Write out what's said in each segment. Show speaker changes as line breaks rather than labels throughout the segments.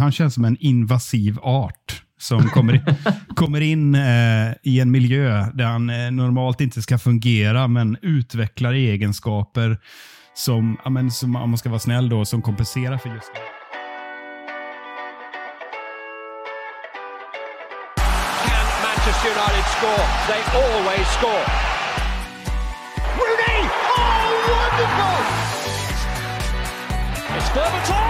han känns som en invasiv art som kommer in, kommer in eh, i en miljö där han eh, normalt inte ska fungera, men utvecklar egenskaper som, ja, men, som, om man ska vara snäll, då, som kompenserar för just det.
Can Manchester United score? They always score. Rooney! Oh, wonderful! It's Berbatov!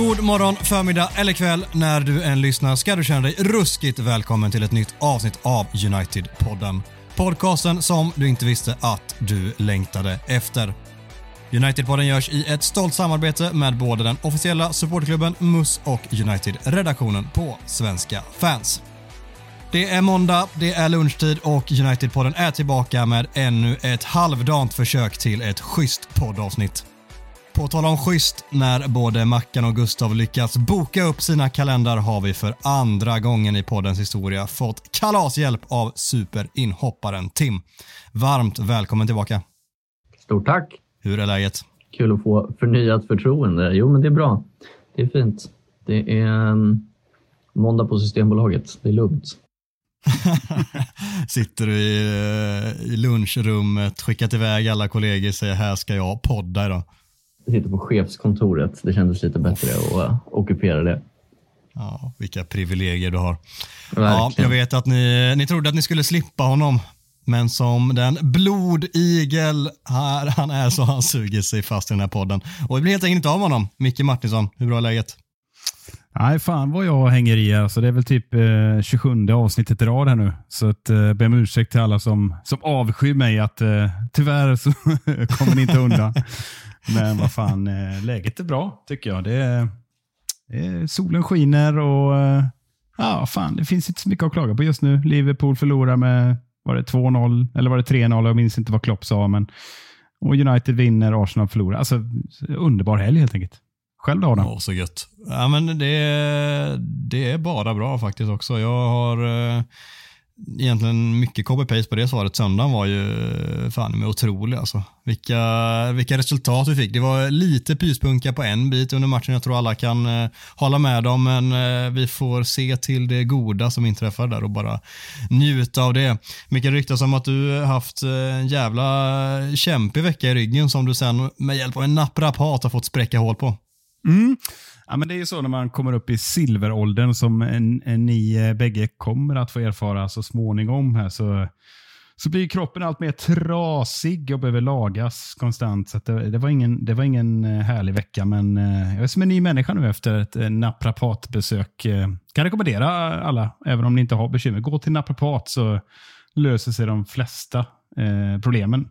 God morgon, förmiddag eller kväll när du än lyssnar ska du känna dig ruskigt välkommen till ett nytt avsnitt av United-podden. Podcasten som du inte visste att du längtade efter. United-podden görs i ett stolt samarbete med både den officiella supportklubben MUS och United-redaktionen på Svenska fans. Det är måndag, det är lunchtid och United-podden är tillbaka med ännu ett halvdant försök till ett schysst poddavsnitt. På tal om schysst, när både Mackan och Gustav lyckats boka upp sina kalendrar har vi för andra gången i poddens historia fått kalashjälp av superinhopparen Tim. Varmt välkommen tillbaka.
Stort tack!
Hur är läget?
Kul att få förnyat förtroende. Jo, men det är bra. Det är fint. Det är um, måndag på Systembolaget. Det är lugnt.
Sitter du i, eh, i lunchrummet, skickat iväg alla kollegor och säger här ska jag podda idag.
Sitter på chefskontoret. Det kändes lite bättre att uh, ockupera det.
Ja, vilka privilegier du har.
Verkligen.
Ja, jag vet att ni, ni trodde att ni skulle slippa honom. Men som den blodigel här han är så han suger sig fast i den här podden. Och vi blir helt enkelt inte av honom. Micke Martinsson, hur bra är läget?
Nej, fan vad jag hänger i. Alltså, det är väl typ eh, 27 avsnittet i rad här nu. Så att, eh, be om ursäkt till alla som, som avskyr mig. att eh, Tyvärr så kommer ni inte undan. Men vad fan, eh, läget är bra tycker jag. Det är, solen skiner och eh, ja, fan, det finns inte så mycket att klaga på just nu. Liverpool förlorar med var det 2-0 eller var det 3-0? Jag minns inte vad Klopp sa. Men, och United vinner, Arsenal förlorar. Alltså, underbar helg helt enkelt. Själv då Adam?
Åh, så gött. Ja, men det, det är bara bra faktiskt också. Jag har eh, egentligen mycket copy-paste på det svaret. Söndagen var ju fan med otrolig alltså. Vilka, vilka resultat vi fick. Det var lite pyspunka på en bit under matchen. Jag tror alla kan eh, hålla med om, men eh, vi får se till det goda som inträffar där och bara njuta av det. Mycket ryktas om att du haft eh, en jävla kämpig vecka i ryggen som du sen med hjälp av en naprapat har fått spräcka hål på.
Mm. Ja, men det är ju så när man kommer upp i silveråldern som en, en ni eh, bägge kommer att få erfara så småningom. Här, så, så blir kroppen allt mer trasig och behöver lagas konstant. Så det, det, var ingen, det var ingen eh, härlig vecka, men eh, jag är som en ny människa nu efter ett eh, naprapatbesök. Eh, kan rekommendera alla, även om ni inte har bekymmer. Gå till naprapat så löser sig de flesta eh, problemen.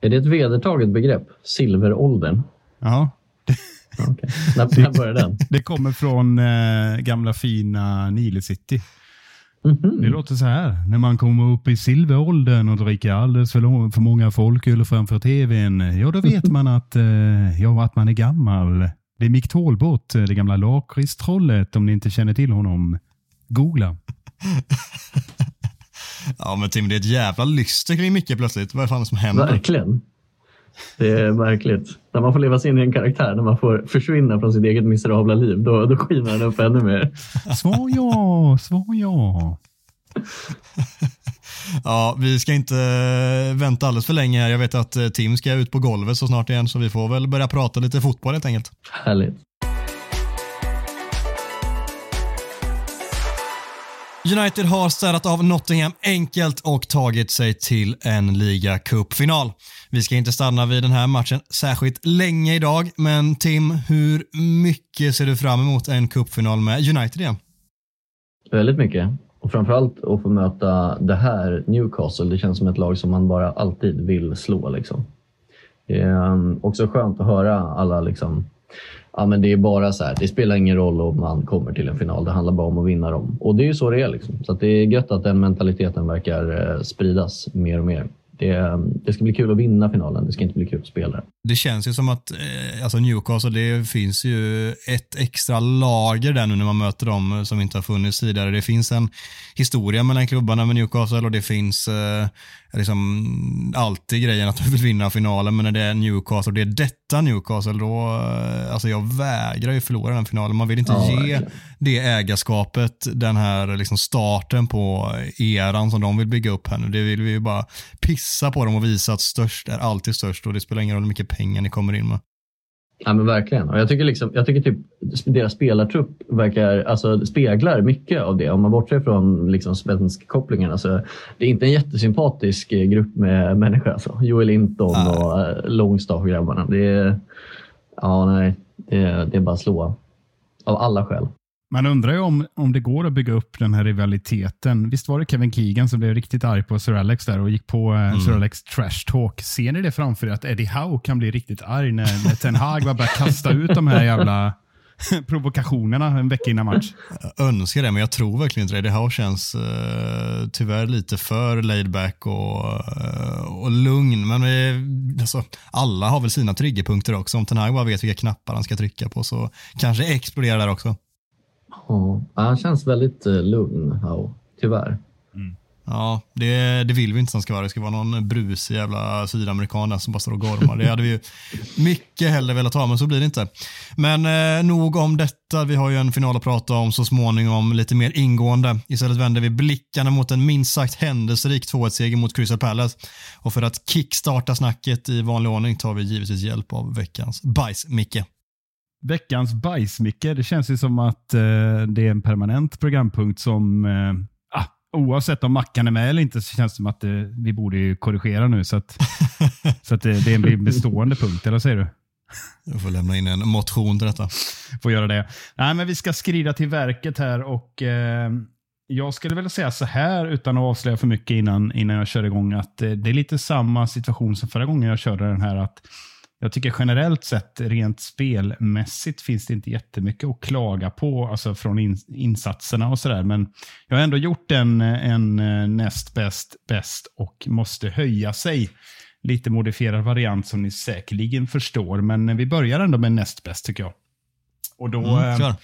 Är det ett vedertaget begrepp? Silveråldern?
Ja.
Okay. När, när började den?
Det kommer från eh, gamla fina Nile City.
Mm -hmm.
Det låter så här. När man kommer upp i silveråldern och dricker alldeles för, för många folköl framför tvn, ja då vet man att, eh, ja, att man är gammal. Det är Mick Tålbot, det gamla lakritstrollet, om ni inte känner till honom. Googla.
ja men Tim, det är ett jävla lyster kring Micke plötsligt. Vad är fan som händer?
Verkligen. Det är märkligt. När man får leva sig in i en karaktär, när man får försvinna från sitt eget miserabla liv, då, då skiner den upp ännu mer.
Svar ja, svar ja.
ja, vi ska inte vänta alldeles för länge här. Jag vet att eh, Tim ska ut på golvet så snart igen, så vi får väl börja prata lite fotboll helt enkelt.
Härligt.
United har städat av Nottingham enkelt och tagit sig till en ligacupfinal. Vi ska inte stanna vid den här matchen särskilt länge idag, men Tim, hur mycket ser du fram emot en cupfinal med United igen?
Väldigt mycket. Och framförallt att få möta det här Newcastle. Det känns som ett lag som man bara alltid vill slå. Liksom. Det är också skönt att höra alla liksom, ja, men det är bara så här, det spelar ingen roll om man kommer till en final, det handlar bara om att vinna dem. Och det är ju så det är. Liksom. Så det är gött att den mentaliteten verkar eh, spridas mer och mer det, eh, det ska bli kul att vinna finalen, det ska inte bli kul att spela
det känns ju som att eh, alltså Newcastle, det finns ju ett extra lager där nu när man möter dem som inte har funnits tidigare. Det finns en historia mellan klubbarna med Newcastle och det finns eh, liksom alltid grejen att du vill vinna finalen, men när det är Newcastle och det är detta Newcastle, då, eh, alltså jag vägrar ju förlora den finalen. Man vill inte ja, ge verkligen. det ägarskapet, den här liksom starten på eran som de vill bygga upp här nu. Det vill vi ju bara pissa på dem och visa att störst är alltid störst och det spelar ingen roll hur mycket pengar ni kommer in med.
Ja men verkligen. Och jag tycker, liksom, jag tycker typ deras spelartrupp verkar, alltså, speglar mycket av det. Om man bortser från liksom, svensk kopplingen. Alltså, det är inte en jättesympatisk grupp med människor. Alltså. Joel Linton nej. och äh, Longstaff-grabbarna. Det är, ja, nej, det, det är bara att slå. Av alla skäl.
Man undrar ju om, om det går att bygga upp den här rivaliteten. Visst var det Kevin Keegan som blev riktigt arg på Sir Alex där och gick på eh, mm. Sir Alex trash talk. Ser ni det framför er att Eddie Howe kan bli riktigt arg när, när Ten Hag bara börjar kasta ut de här jävla provokationerna en vecka innan match?
Jag önskar det, men jag tror verkligen inte det. Eddie Howe känns uh, tyvärr lite för laid back och, uh, och lugn. Men vi, alltså, alla har väl sina triggerpunkter också. Om Ten Hag bara vet vilka knappar han ska trycka på så kanske exploderar där också.
Ja, han känns väldigt eh, lugn, ja, tyvärr.
Mm. Ja, det, det vill vi inte som ska vara. Det ska vara någon brusig jävla sydamerikan som bara står och gormar. Det hade vi ju mycket hellre velat ha, men så blir det inte. Men eh, nog om detta. Vi har ju en final att prata om så småningom lite mer ingående. Istället vänder vi blickarna mot en minst sagt händelserik 2-1-seger mot Crystal Palace. Och för att kickstarta snacket i vanlig ordning tar vi givetvis hjälp av veckans bajs, Micke.
Veckans bajsmicke. Det känns ju som att eh, det är en permanent programpunkt som eh, ah, oavsett om Mackan är med eller inte så känns det som att eh, vi borde korrigera nu så att, så att det, det blir en bestående punkt. Eller vad säger du?
Jag får lämna in en motion till detta.
Får göra det. Nej, men vi ska skrida till verket här och eh, jag skulle väl säga så här utan att avslöja för mycket innan, innan jag kör igång att eh, det är lite samma situation som förra gången jag körde den här. att jag tycker generellt sett, rent spelmässigt, finns det inte jättemycket att klaga på alltså från in, insatserna och sådär. Men jag har ändå gjort en, en eh, näst bäst bäst och måste höja sig. Lite modifierad variant som ni säkerligen förstår, men vi börjar ändå med näst bäst tycker jag. Och då, mm, eh,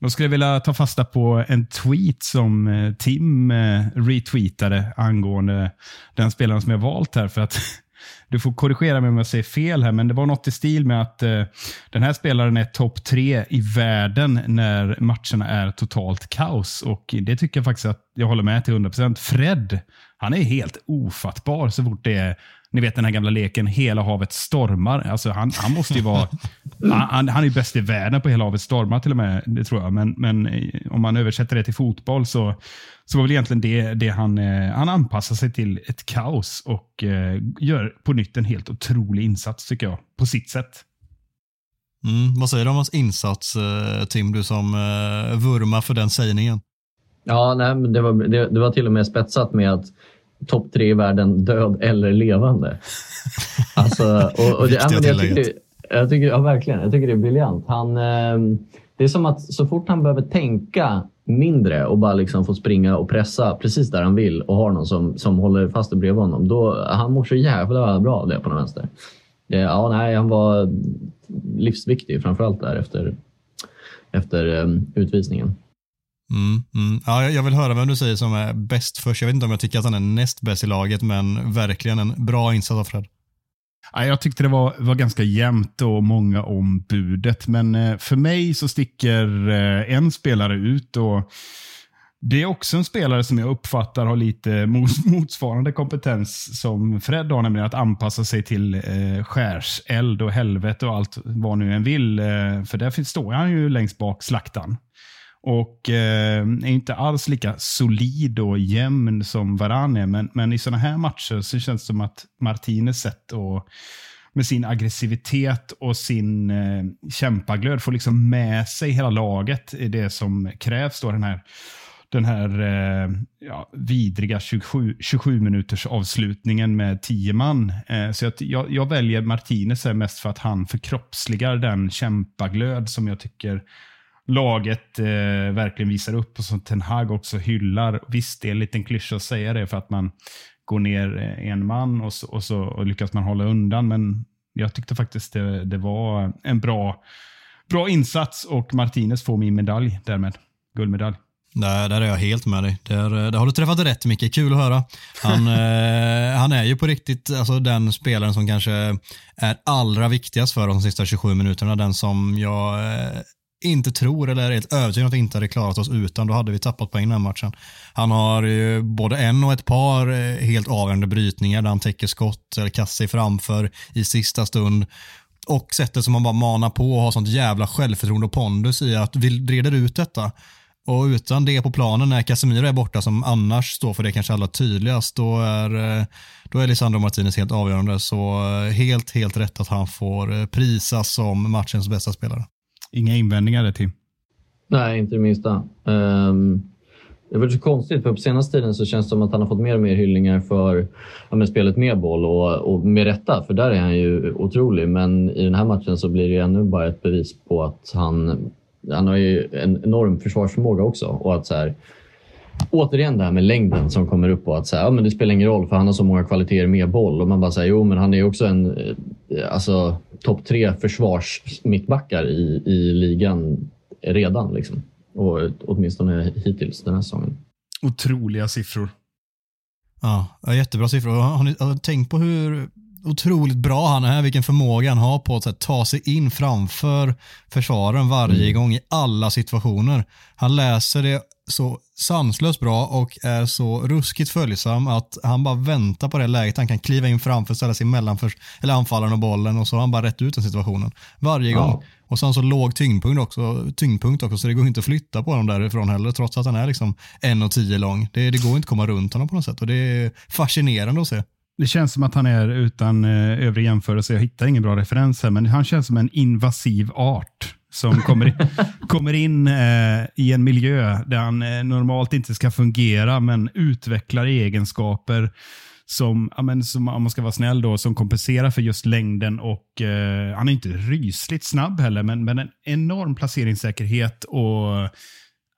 då skulle jag vilja ta fasta på en tweet som eh, Tim retweetade angående den spelaren som jag valt här. för att du får korrigera mig om jag säger fel här, men det var något i stil med att eh, den här spelaren är topp tre i världen när matcherna är totalt kaos. Och Det tycker jag faktiskt att jag håller med till 100%. Fred, han är helt ofattbar så fort det är ni vet den här gamla leken Hela havet stormar. Alltså han, han måste ju vara... han, han är bäst i världen på Hela havet stormar till och med. Det tror jag. Men, men eh, om man översätter det till fotboll så, så var väl egentligen det, det han, eh, han anpassar sig till ett kaos och eh, gör på nytt en helt otrolig insats tycker jag. På sitt sätt.
Mm, vad säger du om hans insats, eh, Tim, du som eh, vurmar för den sägningen?
Ja, nej, det, var, det, det var till och med spetsat med att topp tre i världen, död eller levande. Alltså, och, och det, ja, men jag, tycker, jag tycker, ja, verkligen, jag tycker det är briljant. Han, eh, det är som att så fort han behöver tänka mindre och bara liksom få springa och pressa precis där han vill och har någon som, som håller fast bredvid honom. Då, han mår så jävla bra av det på den vänster. Ja, nej, han var livsviktig framförallt där efter, efter um, utvisningen.
Mm, mm. Ja, jag vill höra vem du säger som är bäst först. Jag vet inte om jag tycker att han är näst bäst i laget, men verkligen en bra insats av Fred.
Ja, jag tyckte det var, var ganska jämnt och många om budet, men eh, för mig så sticker eh, en spelare ut. och det är också en spelare som jag uppfattar har lite motsvarande kompetens som Fred har, nämligen att anpassa sig till eh, skärseld och helvete och allt vad nu en vill. Eh, för där står han ju längst bak slaktan. Och eh, är inte alls lika solid och jämn som Varan är. Men, men i sådana här matcher så känns det som att Martinez sätt och med sin aggressivitet och sin eh, kämpaglöd får liksom med sig hela laget i det som krävs. Då, den här den här eh, ja, vidriga 27, 27 minuters avslutningen med 10 man. Eh, så jag, jag, jag, väljer Martinez mest för att han förkroppsligar den kämpaglöd som jag tycker laget eh, verkligen visar upp och som Ten Hag också hyllar. Visst, det är en liten klyscha att säga det för att man går ner eh, en man och så, och så och lyckas man hålla undan. Men jag tyckte faktiskt det, det var en bra, bra insats och Martinez får min medalj därmed. Guldmedalj.
Där, där är jag helt med dig. Där, eh, där har du träffat rätt Micke, kul att höra. Han, eh, han är ju på riktigt alltså, den spelaren som kanske är allra viktigast för de sista 27 minuterna. Den som jag eh, inte tror eller är helt övertygad att vi inte hade klarat oss utan. Då hade vi tappat poäng den här matchen. Han har ju både en och ett par eh, helt avgörande brytningar där han täcker skott eller kastar sig framför i sista stund. Och sättet som han bara manar på och har sånt jävla självförtroende och pondus i att vi reder ut detta. Och utan det på planen när Casemiro är borta som annars står för det kanske allra tydligast, då är, eh, då är Lisandro Martinez helt avgörande. Så eh, helt, helt rätt att han får prisas som matchens bästa spelare.
Inga invändningar där Tim?
Nej, inte det minsta. Um, det var så konstigt, för på senaste tiden så känns det som att han har fått mer och mer hyllningar för ja, med spelet med boll och, och med rätta, för där är han ju otrolig. Men i den här matchen så blir det ännu bara ett bevis på att han, han har ju en enorm försvarsförmåga också. Och att så här, återigen det här med längden som kommer upp och att säga, ja, men det spelar ingen roll för han har så många kvaliteter med boll. Och man bara säger, jo men han är också en eh, alltså, topp tre försvarsmittbackar i, i ligan redan. Liksom. Och åtminstone hittills den här säsongen.
Otroliga siffror.
Ja, jättebra siffror. Har ni, har ni tänkt på hur otroligt bra han är, vilken förmåga han har på att här, ta sig in framför försvaren varje mm. gång i alla situationer. Han läser det så sanslöst bra och är så ruskigt följsam att han bara väntar på det läget. Han kan kliva in framför, ställa sig mellan för, eller anfallaren och bollen och så har han bara rätt ut den situationen varje gång. Ja. Och så har han så låg tyngdpunkt också, tyngdpunkt också så det går inte att flytta på honom därifrån heller trots att han är liksom 1,10 lång. Det, det går inte att komma runt honom på något sätt och det är fascinerande att se.
Det känns som att han är utan eh, övrig jämförelse. Jag hittar ingen bra referens här, men han känns som en invasiv art som kommer in, kommer in eh, i en miljö där han eh, normalt inte ska fungera, men utvecklar egenskaper som, ja, men, som, om man ska vara snäll, då, som kompenserar för just längden. och eh, Han är inte rysligt snabb heller, men, men en enorm placeringssäkerhet och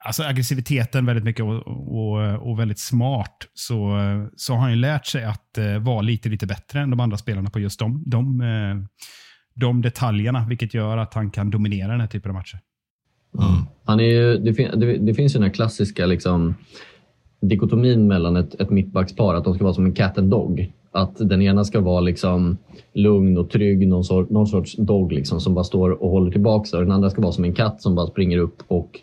alltså aggressiviteten väldigt mycket och, och, och, väldigt smart. Så, så har han ju lärt sig att eh, vara lite, lite bättre än de andra spelarna på just de, de eh, de detaljerna, vilket gör att han kan dominera den här typen av matcher.
Mm. Han är ju, det, fin, det, det, finns ju den här klassiska liksom, dikotomin mellan ett, ett mittbackspar, att de ska vara som en cat and dog. Att den ena ska vara liksom lugn och trygg, någon, sort, någon sorts dog liksom, som bara står och håller tillbaka. Och den andra ska vara som en katt som bara springer upp och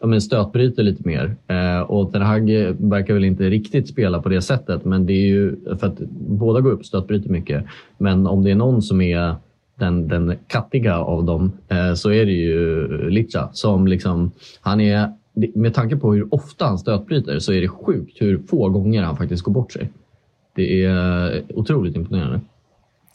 ja, men stötbryter lite mer. Eh, och Ten Hag verkar väl inte riktigt spela på det sättet, men det är ju för att båda går upp och stötbryter mycket. Men om det är någon som är den, den kattiga av dem eh, så är det ju Licha som liksom, han är, med tanke på hur ofta han stötbryter så är det sjukt hur få gånger han faktiskt går bort sig. Det är otroligt imponerande.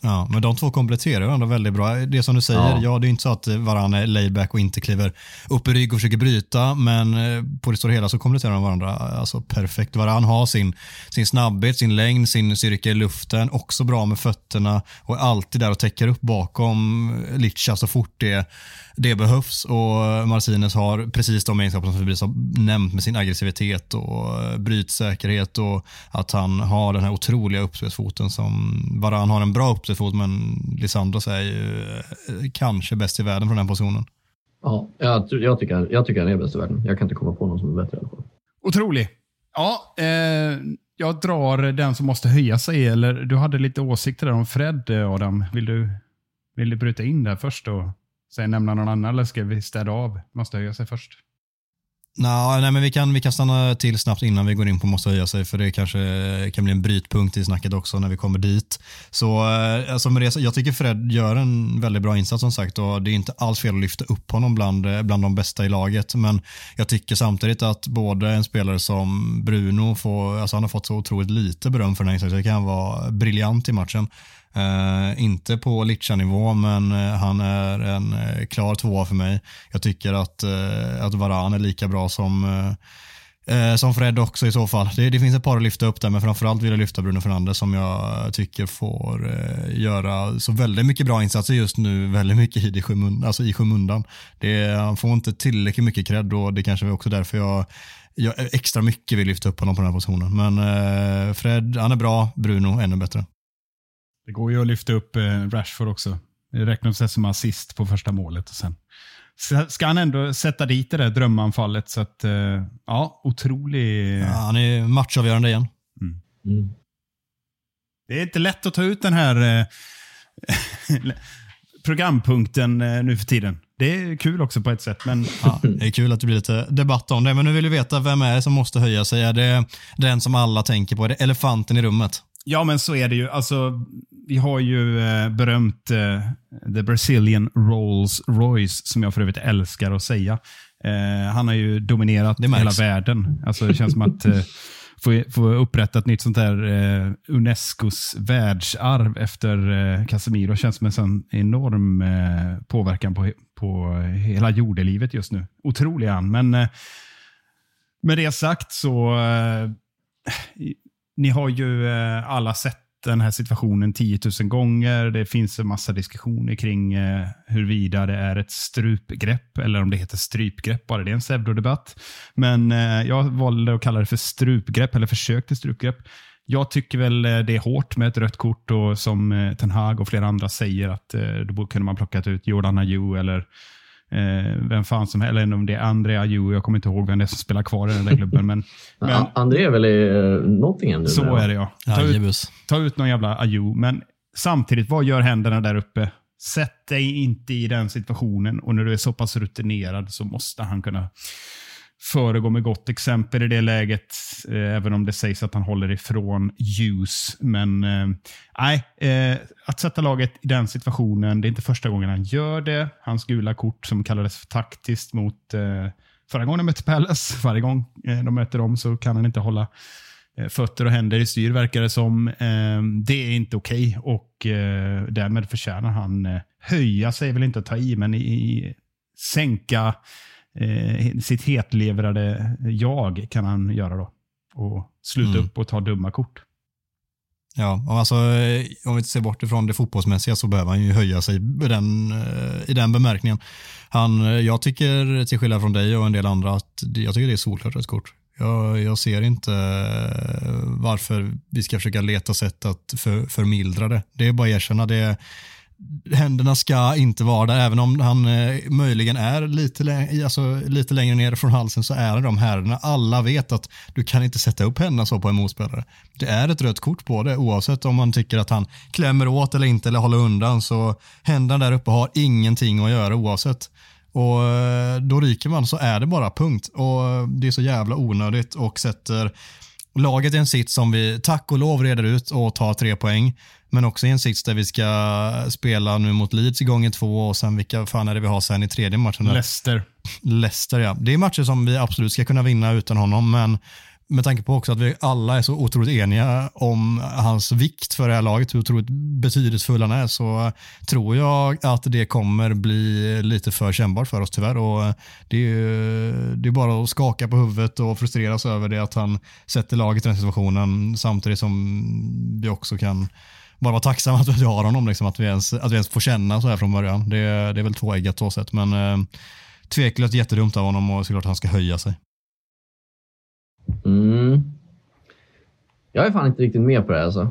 Ja, men de två kompletterar varandra väldigt bra. Det som du säger, ja, ja det är inte så att varann är layback och inte kliver upp i rygg och försöker bryta, men eh, på det stora hela så kompletterar de varandra alltså perfekt. Varann har sin, sin snabbhet, sin längd, sin styrka i luften, också bra med fötterna och är alltid där och täcker upp bakom Licha så fort det det behövs och Martinez har precis de egenskaperna som vi har nämnt med sin aggressivitet och eh, brytsäkerhet och att han har den här otroliga uppspelsfoten som Varann har en bra uppspelsfot men Lisandros är ju eh, kanske bäst i världen från den positionen.
Ja, jag, jag, tycker, jag tycker han är bäst i världen. Jag kan inte komma på någon som är bättre i alla fall.
Otrolig. Ja, eh, jag drar den som måste höja sig. Eller du hade lite åsikter där om Fred, Adam. Vill du, vill du bryta in där först? Då? Sen nämna någon annan eller ska vi städa av? Måste höja sig först.
Nå, nej, men vi kan, vi kan stanna till snabbt innan vi går in på måste höja sig för det kanske kan bli en brytpunkt i snacket också när vi kommer dit. Så eh, alltså med det, jag tycker Fred gör en väldigt bra insats som sagt och det är inte alls fel att lyfta upp honom bland, eh, bland de bästa i laget men jag tycker samtidigt att både en spelare som Bruno får, alltså han har fått så otroligt lite beröm för den här insatsen, det kan vara briljant i matchen. Uh, inte på Licha-nivå, men uh, han är en uh, klar tvåa för mig. Jag tycker att, att Varan är lika bra som Eh, som Fred också i så fall. Det, det, finns ett par att lyfta upp där, men framförallt vill jag lyfta Bruno Fernandes som jag tycker får eh, göra så väldigt mycket bra insatser just nu, väldigt mycket i, skymundan, alltså i skymundan. Det, han får inte tillräckligt mycket cred och det kanske är också därför jag, jag extra mycket vill lyfta upp honom på den här positionen. Men Fred, han är bra, Bruno ännu bättre.
Det går ju att lyfta upp eh, Rashford också. Det räknas som assist på första målet och sen ska han ändå sätta dit det där drömanfallet. Så att, eh, ja, otrolig...
Ja, han är matchavgörande igen.
Mm. Mm. Det är inte lätt att ta ut den här eh, programpunkten nu för tiden. Det är kul också på ett sätt. Men...
Ja, det är kul att det blir lite debatt om det. Men nu vill vi veta, vem är det som måste höja sig? Är det den som alla tänker på? Är det elefanten i rummet?
Ja, men så är det ju. Alltså, vi har ju eh, berömt eh, The Brazilian Rolls Royce, som jag för övrigt älskar att säga. Eh, han har ju dominerat hela världen. Alltså, det känns som att eh, få, få upprätta ett nytt sånt där eh, Unescos världsarv efter eh, Casemiro känns som en sån enorm eh, påverkan på, på hela jordelivet just nu. Otrolig han, men eh, med det sagt så eh, ni har ju eh, alla sett den här situationen 10 000 gånger. Det finns en massa diskussioner kring eh, huruvida det är ett strupgrepp eller om det heter strypgrepp. Bara det är en pseudodebatt. Men eh, jag valde att kalla det för strupgrepp eller försök till strupgrepp. Jag tycker väl eh, det är hårt med ett rött kort och som eh, Ten Hag och flera andra säger att eh, då kunde man plockat ut Jordan Ayew eller vem fan som helst, eller om det är André Ayew, jag kommer inte ihåg vem det är som spelar kvar i den där klubben. Men,
men André är väl i uh, Nottingham nu?
Så är det ja. Ta, ut, ta ut någon jävla Ayew, men samtidigt, vad gör händerna där uppe? Sätt dig inte i den situationen och när du är så pass rutinerad så måste han kunna föregå med gott exempel i det läget, eh, även om det sägs att han håller ifrån ljus. Men eh, nej, eh, att sätta laget i den situationen, det är inte första gången han gör det. Hans gula kort som kallades för taktiskt mot eh, förra gången de mötte Palace. Varje gång eh, de möter dem så kan han inte hålla eh, fötter och händer i styr, verkar det som. Eh, det är inte okej okay och eh, därmed förtjänar han höja sig, väl inte att ta i, men i, i sänka eh, sitt hetlevrade jag kan han göra då. Och sluta mm. upp och ta dumma kort.
Ja, alltså, eh, om vi ser bort ifrån det fotbollsmässiga så behöver han ju höja sig i den, eh, i den bemärkningen. Han, eh, jag tycker, till skillnad från dig och en del andra, att jag tycker det är solklart ett kort. Jag, jag, ser inte varför vi ska försöka leta sätt att för, förmildra det. Det är bara att erkänna. Det, händerna ska inte vara där, även om han eh, möjligen är lite, alltså, lite längre ner från halsen så är det de händerna. Alla vet att du kan inte sätta upp händerna så på en motspelare. Det är ett rött kort på det oavsett om man tycker att han klämmer åt eller inte eller håller undan så händerna där uppe har ingenting att göra oavsett. Och eh, då ryker man så är det bara punkt. Och eh, det är så jävla onödigt och sätter laget i en sitt som vi tack och lov reder ut och tar tre poäng. Men också i en sits där vi ska spela nu mot Leeds i gången två och sen vilka fan är det vi har sen i tredje matchen?
Leicester.
Leicester ja. Det är matcher som vi absolut ska kunna vinna utan honom men med tanke på också att vi alla är så otroligt eniga om hans vikt för det här laget, hur otroligt betydelsefull han är, så tror jag att det kommer bli lite för kännbart för oss tyvärr. Och det, är, det är bara att skaka på huvudet och frustreras över det att han sätter laget i den situationen samtidigt som vi också kan bara vara tacksam att vi har honom, liksom, att, vi ens, att vi ens får känna så här från början. Det, det är väl tvåeggat så sätt, men eh, tveklöst jättedumt av honom och såklart att han ska höja sig.
Mm. Jag är fan inte riktigt med på det här alltså.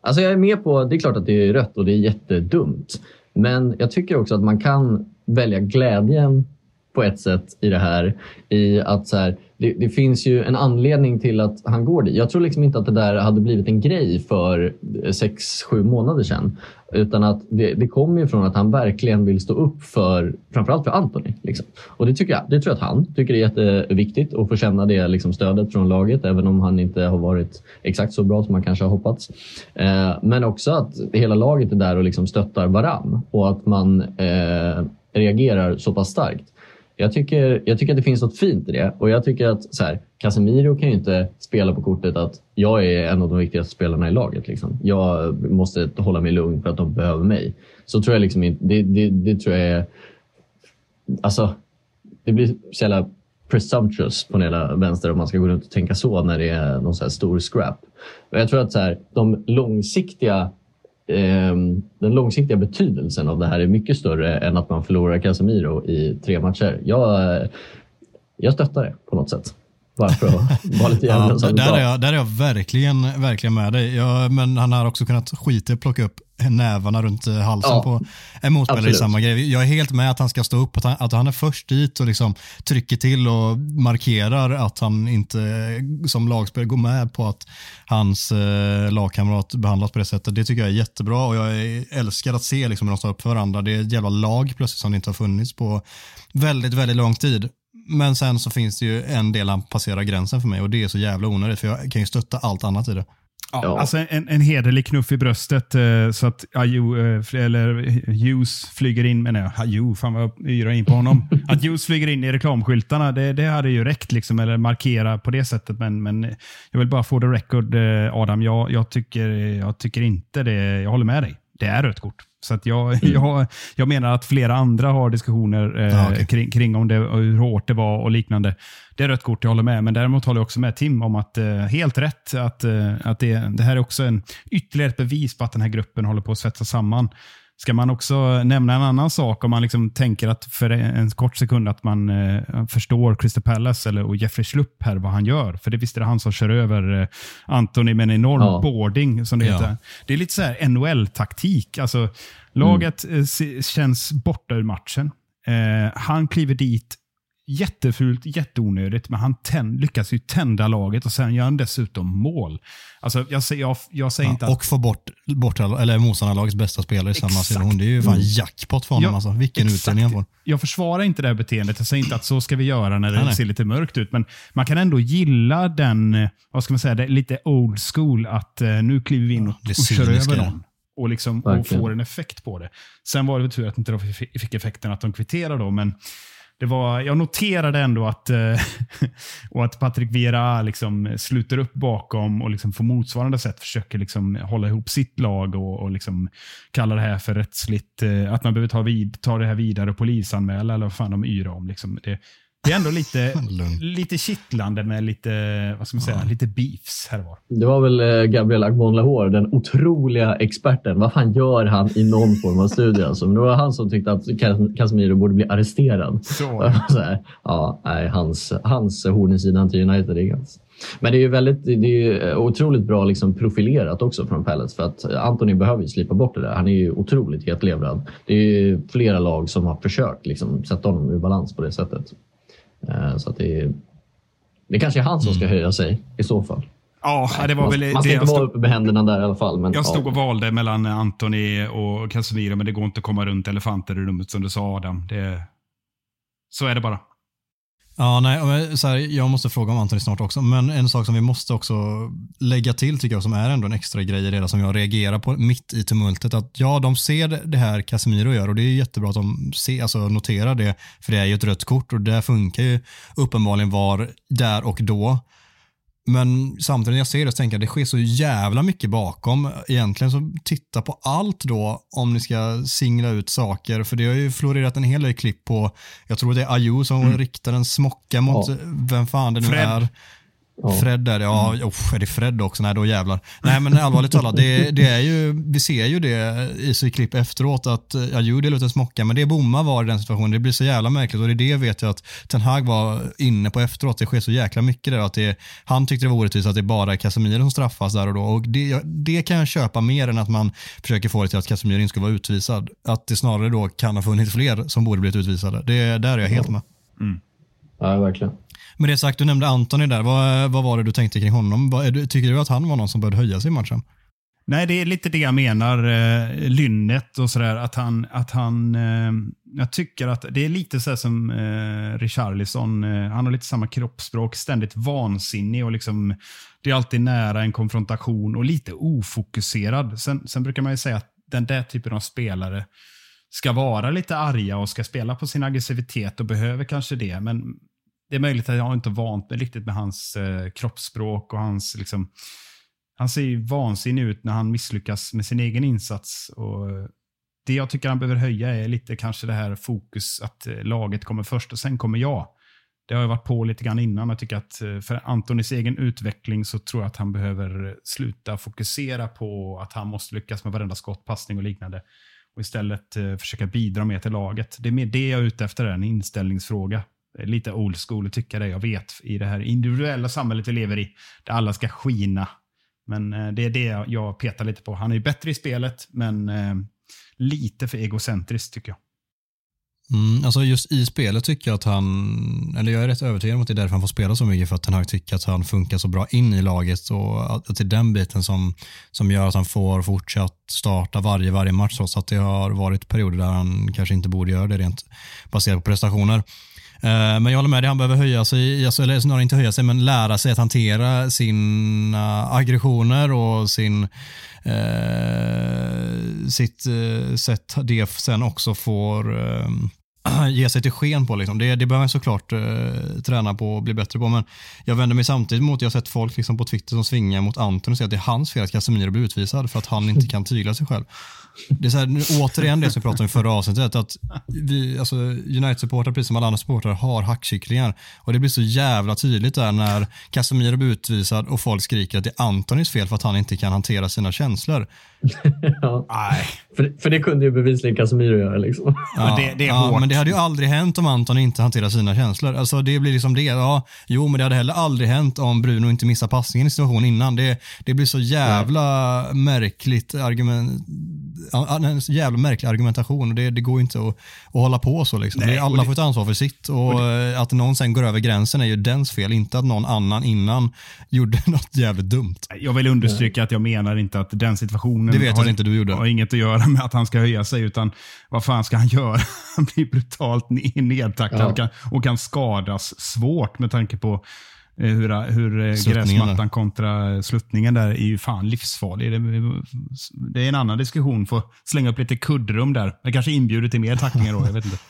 Alltså jag är med på, det är klart att det är rött och det är jättedumt. Men jag tycker också att man kan välja glädjen på ett sätt i det här. I att så här, det, det, finns ju en anledning till att han går dit. Jag tror liksom inte att det där hade blivit en grej för eh, sex sju månader sedan. Utan att det, det kommer från att han verkligen vill stå upp för framförallt för Anthony. Liksom. Och det tycker jag. Det tror jag att han tycker är jätteviktigt att få känna det liksom, stödet från laget. Även om han inte har varit exakt så bra som man kanske har hoppats. Eh, men också att hela laget är där och liksom stöttar varann. Och att man eh, reagerar så pass starkt. Jag tycker, jag tycker att det finns något fint i det och jag tycker att så här, Casemiro kan ju inte spela på kortet att jag är en av de viktigaste spelarna i laget. Liksom. Jag måste hålla mig lugn för att de behöver mig. Så tror jag liksom inte, det, det, det tror jag är, alltså, det blir så jävla presumptuous på den hela vänster om man ska gå runt och tänka så när det är någon så här stor scrap. Men jag tror att så här, de långsiktiga den långsiktiga betydelsen av det här är mycket större än att man förlorar Casemiro i tre matcher. Jag, jag stöttar det på något sätt. Bara för att vara lite
ja, där, är jag, där är jag verkligen, verkligen med dig. Jag, men han har också kunnat skita plocka upp nävarna runt eh, halsen ja, på en motspelare i samma grej. Jag är helt med att han ska stå upp, att han, att han är först dit och liksom trycker till och markerar att han inte som lagspelare går med på att hans eh, lagkamrat behandlas på det sättet. Det tycker jag är jättebra och jag älskar att se liksom, hur de står upp för varandra. Det är ett jävla lag plötsligt som det inte har funnits på väldigt, väldigt lång tid. Men sen så finns det ju en del han passerar gränsen för mig och det är så jävla onödigt för jag kan ju stötta allt annat i det.
Ja, ja. Alltså en, en hederlig knuff i bröstet eh, så att Ayu, eh, eller Hughes flyger in, men nej, Ayu, fan vad jag yrar in på honom. att Hughes flyger in i reklamskyltarna, det, det hade ju räckt, liksom, eller markera på det sättet. Men, men jag vill bara få the record, eh, Adam. Jag, jag, tycker, jag tycker inte det. Jag håller med dig. Det är rött kort. Så att jag, mm. jag, jag menar att flera andra har diskussioner eh, ah, okay. kring, kring, om det, hur hårt det var och liknande. Det är rött kort, jag håller med. Men däremot håller jag också med Tim om att eh, helt rätt. Att, eh, att det, det här är också en, ytterligare ett bevis på att den här gruppen håller på att svetsa samman. Ska man också nämna en annan sak om man liksom tänker att för en kort sekund att man eh, förstår Crystal Palace eller, och Jeffrey Schlupp här vad han gör. För det visst är det han som kör över eh, Anthony med en enorm ja. boarding som det ja. heter. Det är lite så här NHL-taktik. Alltså, laget mm. eh, känns borta ur matchen. Eh, han kliver dit jättefult, jätteonödigt, men han tänd, lyckas ju tända laget och sen gör han dessutom mål. Alltså, jag, jag, jag säger ja, inte att...
Och få bort, bort eller motståndarlagets bästa spelare i samma situation. Det är ju fan jackpot för honom. Ja, alltså. Vilken utdelning han får.
Jag försvarar inte det här beteendet. Jag säger inte att så ska vi göra när det nej, ser lite mörkt ut, men man kan ändå gilla den, vad ska man säga, det lite old school, att uh, nu kliver vi in och, och kör över någon och, liksom, och får en effekt på det. Sen var det tur att inte de fick effekten att de kvitterade då, men det var, jag noterade ändå att, eh, och att Patrik Vera liksom sluter upp bakom och liksom på motsvarande sätt försöker liksom hålla ihop sitt lag och, och liksom kalla det här för rättsligt, eh, att man behöver ta, vid, ta det här vidare och polisanmäla eller vad fan de yrar om. Liksom. Det, det är ändå lite, lite kittlande med lite, vad ska man säga, ja. lite beefs här var.
Det var väl eh, Gabriel Agmon Lahore, den otroliga experten. Vad fan gör han i någon form av studie? Alltså? Men det var han som tyckte att Casemiro borde bli arresterad. Så. Så här, ja, nej, hans, hans horn i sidan till United är ganska men det är ju väldigt, det är otroligt bra liksom profilerat också från Palace för att Anthony behöver ju slipa bort det där. Han är ju otroligt hetlevrad. Det är ju flera lag som har försökt liksom sätta honom ur balans på det sättet. Eh, så att det, är, det kanske är han som ska mm. höja sig i så fall.
Ja, det var
man,
väl
man ska inte vara uppe med händerna där i alla fall. Men,
jag stod och valde mellan Antoni och Casemiro, men det går inte att komma runt elefanter i rummet som du sa Adam. Det, så är det bara.
Ja, nej, så här, jag måste fråga om Anthony snart också, men en sak som vi måste också lägga till tycker jag som är ändå en extra grej i det som jag reagerar på mitt i tumultet, att ja, de ser det här Casemiro gör och det är jättebra att de ser, alltså, noterar det, för det är ju ett rött kort och det funkar ju uppenbarligen var där och då. Men samtidigt när jag ser det så tänker jag att det sker så jävla mycket bakom. Egentligen så titta på allt då om ni ska singla ut saker. För det har ju florerat en hel del klipp på, jag tror det är Ayo som mm. riktar en smocka mot ja. vem fan det nu Fred. är. Ja. Fred där, ja, oh, är det Fred också? Nej, då jävlar. Nej, men allvarligt talat, det, det är ju, vi ser ju det i sitt klipp efteråt att ja, ju delar ut en smocka, men det Bomma var i den situationen, det blir så jävla märkligt och det är det vet jag att Ten Hag var inne på efteråt. Det sker så jäkla mycket där att det, han tyckte det var orättvist att det bara är Casemiro som straffas där och då och det, det kan jag köpa mer än att man försöker få det till att Casemiro inte ska vara utvisad. Att det snarare då kan ha funnits fler som borde blivit utvisade. Det, där är jag helt med.
Mm. Ja, verkligen.
Med det sagt, du nämnde Antoni där. Vad, vad var det du tänkte kring honom? Vad, tycker du att han var någon som började höja sig i matchen?
Nej, det är lite det jag menar. Eh, lynnet och sådär. Att han, att han eh, jag tycker att det är lite så som eh, Richarlison. Eh, han har lite samma kroppsspråk, ständigt vansinnig och liksom, det är alltid nära en konfrontation och lite ofokuserad. Sen, sen brukar man ju säga att den där typen av spelare ska vara lite arga och ska spela på sin aggressivitet och behöver kanske det. Men det är möjligt att jag inte vant mig riktigt med hans eh, kroppsspråk och hans liksom, han ser ju vansinnig ut när han misslyckas med sin egen insats. Och eh, det jag tycker han behöver höja är lite kanske det här fokus att eh, laget kommer först och sen kommer jag. Det har jag varit på lite grann innan. Jag tycker att eh, för Antonis egen utveckling så tror jag att han behöver sluta fokusera på att han måste lyckas med varenda skott, passning och liknande. Och istället försöka bidra mer till laget. Det är mer det jag är ute efter, en inställningsfråga. Lite old school att tycka det, jag vet. I det här individuella samhället vi lever i, där alla ska skina. Men eh, det är det jag petar lite på. Han är ju bättre i spelet, men eh, lite för egocentriskt tycker jag.
Mm, alltså just i spelet tycker jag att han, eller jag är rätt övertygad om att det är därför han får spela så mycket, för att han tycker att han funkar så bra in i laget och att det är den biten som, som gör att han får fortsatt starta varje, varje match trots att det har varit perioder där han kanske inte borde göra det rent baserat på prestationer. Eh, men jag håller med dig, han behöver höja sig, eller snarare inte höja sig, men lära sig att hantera sina aggressioner och sin, eh, sitt eh, sätt det sen också får eh, ge sig till sken på. Liksom. Det, det behöver man såklart eh, träna på och bli bättre på. Men jag vänder mig samtidigt mot, jag har sett folk liksom på Twitter som svingar mot Anton och säger att det är hans fel att Casemiro blir utvisad för att han inte kan tygla sig själv. Det är så här, återigen det som vi pratade om i förra avsnittet, att vi, alltså United-supportrar, precis som alla andra supportrar, har hackkycklingar. Och det blir så jävla tydligt där när Casemiro blir utvisad och folk skriker att det är Antonis fel för att han inte kan hantera sina känslor.
ja. Nej. För, för det kunde ju bevisligen Casemiro göra. Liksom.
Ja, men, det, det är ja, men det hade ju aldrig hänt om Anton inte hanterar sina känslor. Alltså det blir liksom det. Ja, jo, men det hade heller aldrig hänt om Bruno inte missar passningen i situationen innan. Det, det blir så jävla Nej. märkligt argument en jävla märklig argumentation och det, det går inte att, att hålla på så. Liksom. Nej, alla det, får ett ansvar för sitt och, och det, att någon sen går över gränsen är ju dens fel, inte att någon annan innan gjorde något jävligt dumt.
Jag vill understryka att jag menar inte att den situationen
det vet har, inte du gjorde.
har inget att göra med att han ska höja sig, utan vad fan ska han göra? Han blir brutalt nedtacklad ja. och kan skadas svårt med tanke på Eh, hur, hur eh, gräsmattan kontra sluttningen där är ju fan livsfarlig. Det, det, är en annan diskussion. Få slänga upp lite kuddrum där. Det kanske inbjuder till mer tacklingar då. Jag vet inte.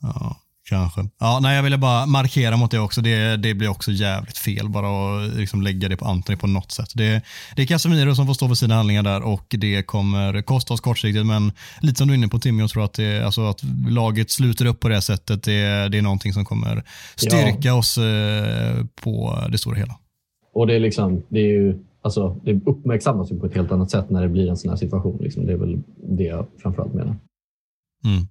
Ja. Kanske. Ja, nej, jag ville bara markera mot det också. Det, det blir också jävligt fel bara att liksom lägga det på Antoni på något sätt. Det, det är Casemiro som får stå för sina handlingar där och det kommer kosta oss kortsiktigt. Men lite som du är inne på Timmy, jag tror att, det, alltså att laget sluter upp på det sättet, det, det är någonting som kommer styrka ja. oss eh, på det stora hela.
Och det är liksom, det är ju Alltså, det uppmärksammas ju på ett helt annat sätt när det blir en sån här situation. Liksom. Det är väl det jag framförallt menar.
Mm.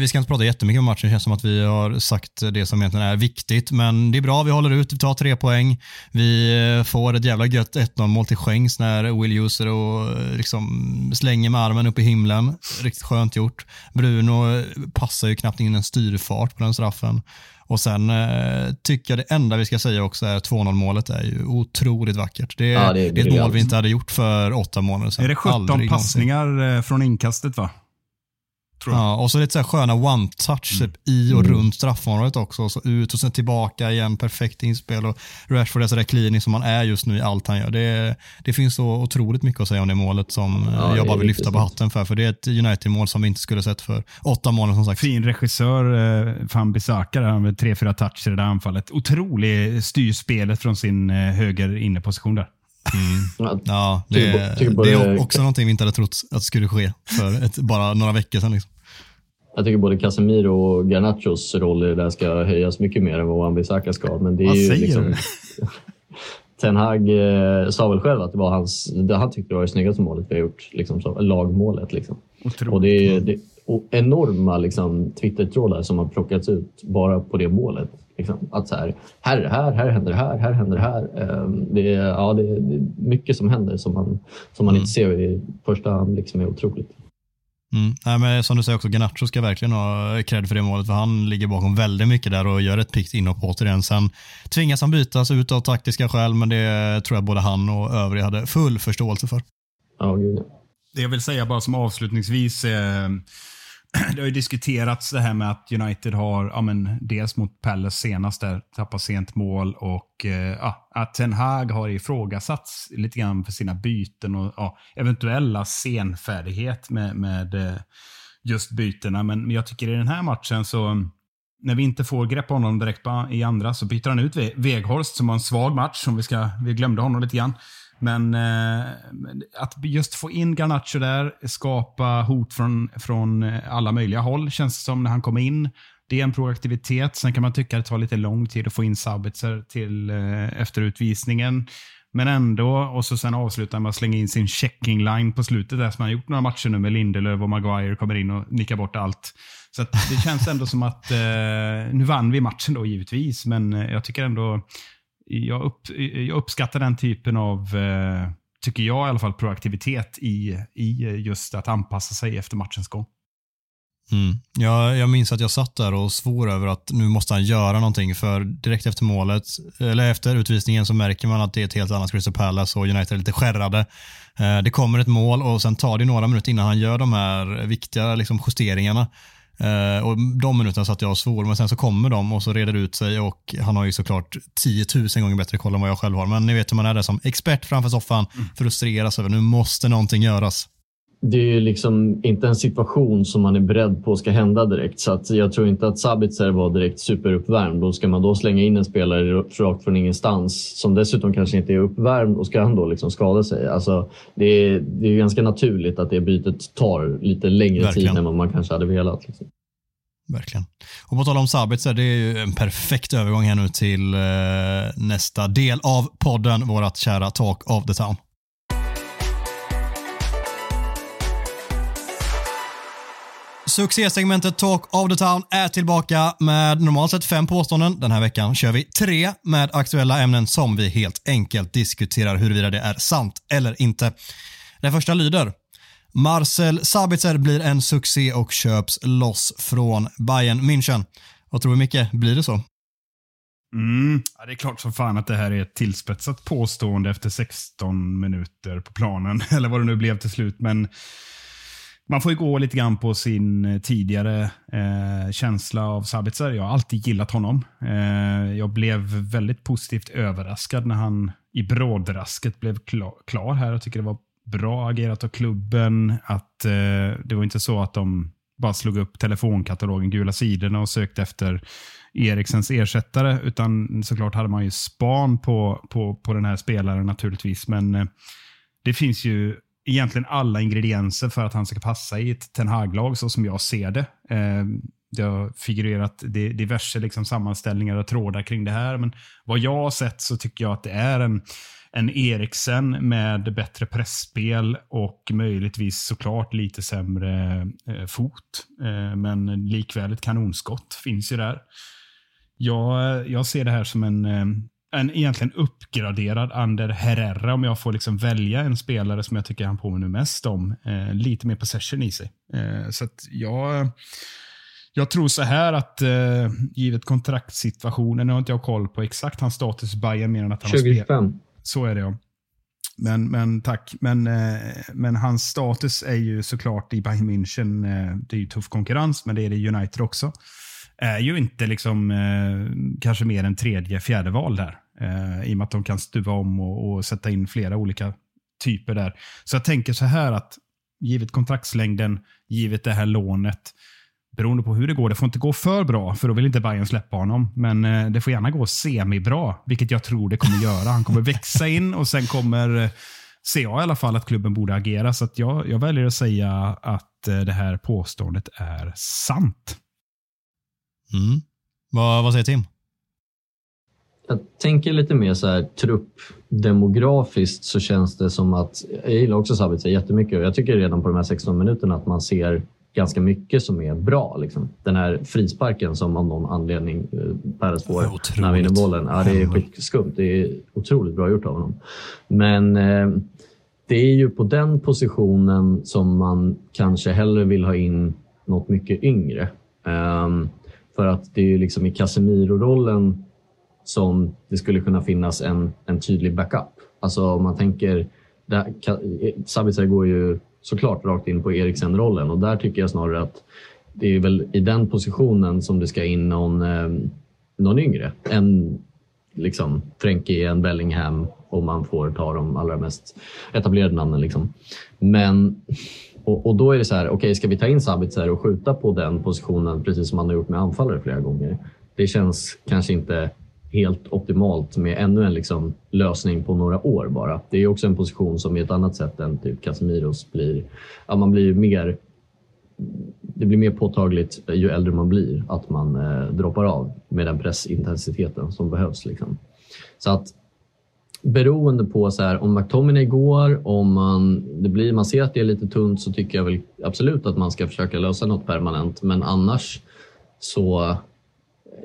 Vi ska inte prata jättemycket om matchen, det känns som att vi har sagt det som egentligen är viktigt. Men det är bra, vi håller ut, vi tar tre poäng. Vi eh, får ett jävla gött 1-0 mål till skänks när Will User och eh, liksom slänger med armen upp i himlen. Riktigt skönt gjort. Bruno passar ju knappt in en styrfart på den straffen. Och sen eh, tycker jag det enda vi ska säga också är 2-0 målet är ju otroligt vackert. Det, ja, det, är, det är ett mål vi inte hade gjort för åtta månader sedan.
Är det 17 Aldrig passningar någonsin. från inkastet va?
Ja, och så lite så här sköna one-touch mm. i och mm. runt straffområdet också. Och så ut och sen tillbaka igen, perfekt inspel. Och Rashford är sådär klinisk som han är just nu i allt han gör. Det, det finns så otroligt mycket att säga om det målet som ja, jag bara vill lyfta på hatten för. För det är ett United-mål som vi inte skulle sett för åtta månader som sagt.
Fin regissör, eh, Fan Bissaka, där med tre, fyra toucher i det anfallet. Otrolig styrspelet från sin eh, höger inneposition där.
Mm. Ja, det, det, är också någonting vi inte hade trott att skulle ske för ett, bara några veckor sedan. Liksom.
Jag tycker både Casemiro och Garnachos roll i det där ska höjas mycket mer än vad Wan-Bissaka ska. Men det är Vad ju säger liksom? Ten Hag eh, sa väl själv att det var hans, det han tyckte var det snyggaste målet vi har gjort. Liksom, så, lagmålet. Liksom. Och det är, det och enorma liksom, Twitter-trådar som har plockats ut bara på det målet. Liksom. Att så här, här är det här, här händer det här, här händer det här. Um, det, är, ja, det, det är mycket som händer som man, som man mm. inte ser i första hand. Liksom, är otroligt.
Mm. Nej, men som du säger också, Ganacho ska verkligen ha cred för det målet, för han ligger bakom väldigt mycket där och gör ett pikt inhopp återigen. Sen tvingas han bytas ut av taktiska skäl, men det tror jag både han och övriga hade full förståelse för.
Ja, gud.
Det jag vill säga bara som avslutningsvis, eh, det har ju diskuterats det här med att United har, ja, men, dels mot Palace senast, där tappat sent mål och eh, ja, att Ten Hag har ifrågasatts lite grann för sina byten och ja, eventuella senfärdighet med, med eh, just bytena. Men jag tycker i den här matchen så, när vi inte får grepp på honom direkt i andra så byter han ut Weghorst som har en svag match. Som vi, ska, vi glömde honom lite grann. Men eh, att just få in Garnacho där, skapa hot från, från eh, alla möjliga håll, känns det som när han kommer in. det är en proaktivitet. Sen kan man tycka att det tar lite lång tid att få in Sabitzer till eh, efter utvisningen. Men ändå, och så sen avslutar med att slänga in sin checking line på slutet där som han gjort några matcher nu med Lindelöf och Maguire kommer in och nickar bort allt. Så det känns ändå som att, eh, nu vann vi matchen då givetvis, men eh, jag tycker ändå, jag, upp, jag uppskattar den typen av, eh, tycker jag i alla fall, proaktivitet i, i just att anpassa sig efter matchens gång.
Mm. Jag, jag minns att jag satt där och svor över att nu måste han göra någonting för direkt efter målet, eller efter utvisningen så märker man att det är ett helt annat Crystal Palace och United är lite skärrade. Eh, det kommer ett mål och sen tar det några minuter innan han gör de här viktiga liksom, justeringarna. Uh, och De minuterna satt jag och svor, men sen så kommer de och så reder det ut sig och han har ju såklart 10 000 gånger bättre koll än vad jag själv har. Men ni vet hur man är där som expert framför soffan, mm. frustreras över nu måste någonting göras
det är ju liksom inte en situation som man är beredd på ska hända direkt. Så jag tror inte att Sabitzer var direkt superuppvärmd. Och ska man då slänga in en spelare rakt från ingenstans som dessutom kanske inte är uppvärmd och ska han då liksom skada sig. Alltså, det, är, det är ganska naturligt att det bytet tar lite längre Verkligen. tid än vad man kanske hade velat. Liksom.
Verkligen. Och på tal om Sabitzer, det är ju en perfekt övergång här nu till eh, nästa del av podden, vårt kära Talk of the Town. Succésegmentet Talk of the Town är tillbaka med normalt sett fem påståenden. Den här veckan kör vi tre med aktuella ämnen som vi helt enkelt diskuterar huruvida det är sant eller inte. Den första lyder Marcel Sabitzer blir en succé och köps loss från Bayern München. Vad tror du Micke, blir det så?
Mm. Ja, det är klart som fan att det här är ett tillspetsat påstående efter 16 minuter på planen, eller vad det nu blev till slut. Men man får ju gå lite grann på sin eh, tidigare eh, känsla av Sabitzer. Jag har alltid gillat honom. Eh, jag blev väldigt positivt överraskad när han i brådrasket blev klar, klar här. Jag tycker det var bra agerat av klubben. Att eh, Det var inte så att de bara slog upp telefonkatalogen, gula sidorna och sökte efter Eriksens ersättare. Utan såklart hade man ju span på, på, på den här spelaren naturligtvis. Men eh, det finns ju egentligen alla ingredienser för att han ska passa i ett Ten Hag-lag så som jag ser det. Eh, det har figurerat diverse liksom sammanställningar och trådar kring det här. Men vad jag har sett så tycker jag att det är en, en Eriksen med bättre pressspel och möjligtvis såklart lite sämre eh, fot. Eh, men likväl ett kanonskott finns ju där. Jag, jag ser det här som en, eh, en egentligen uppgraderad Ander Herrera om jag får liksom välja en spelare som jag tycker han påminner mest om. Eh, lite mer possession i sig. Eh, så jag, jag tror så här att eh, givet kontraktssituationen, nu har inte jag koll på exakt hans status i Bayern mer än att han
25.
har Så är det ja. Men, men tack. Men, eh, men hans status är ju såklart i Bayern München, eh, det är ju tuff konkurrens, men det är det i United också är ju inte liksom, eh, kanske mer än tredje, fjärde val där. Eh, I och med att de kan stuva om och, och, sätta in flera olika typer där. Så jag tänker så här att givet kontraktslängden, givet det här lånet, beroende på hur det går. Det får inte gå för bra, för då vill inte Bayern släppa honom. Men eh, det får gärna gå semi-bra, vilket jag tror det kommer göra. Han kommer växa in och sen kommer, eh, ser jag i alla fall, att klubben borde agera. Så jag, jag väljer att säga att eh, det här påståendet är sant.
Mm. Vad, vad säger Tim?
Jag tänker lite mer så här truppdemografiskt så känns det som att, jag gillar också Sabitzer jättemycket och jag tycker redan på de här 16 minuterna att man ser ganska mycket som är bra. Liksom. Den här frisparken som av någon anledning eh, Peres får när han vinner bollen. Ja, det är skitskumt. Det är otroligt bra gjort av honom. Men eh, det är ju på den positionen som man kanske hellre vill ha in något mycket yngre. Um, för att det är ju liksom i Casemiro-rollen som det skulle kunna finnas en, en tydlig backup. Alltså om man tänker, där, Sabitzer går ju såklart rakt in på Eriksen-rollen och där tycker jag snarare att det är väl i den positionen som det ska in någon, eh, någon yngre. En liksom Frenkie, en Bellingham om man får ta de allra mest etablerade namnen. Liksom. Men och, och, då är det så här, okej, okay, ska vi ta in Sabitzer och skjuta på den positionen precis som man har gjort med anfallare flera gånger? Det känns kanske inte helt optimalt med ännu en liksom lösning på några år bara. Det är också en position som i ett annat sätt än typ Casemiros blir, ja, man blir mer det blir mer påtagligt ju äldre man blir att man eh, droppar av med den pressintensiteten som behövs. Liksom. Så att beroende på så här, om McTominay går, om man, det blir, man ser att det är lite tunt så tycker jag väl absolut att man ska försöka lösa något permanent. Men annars så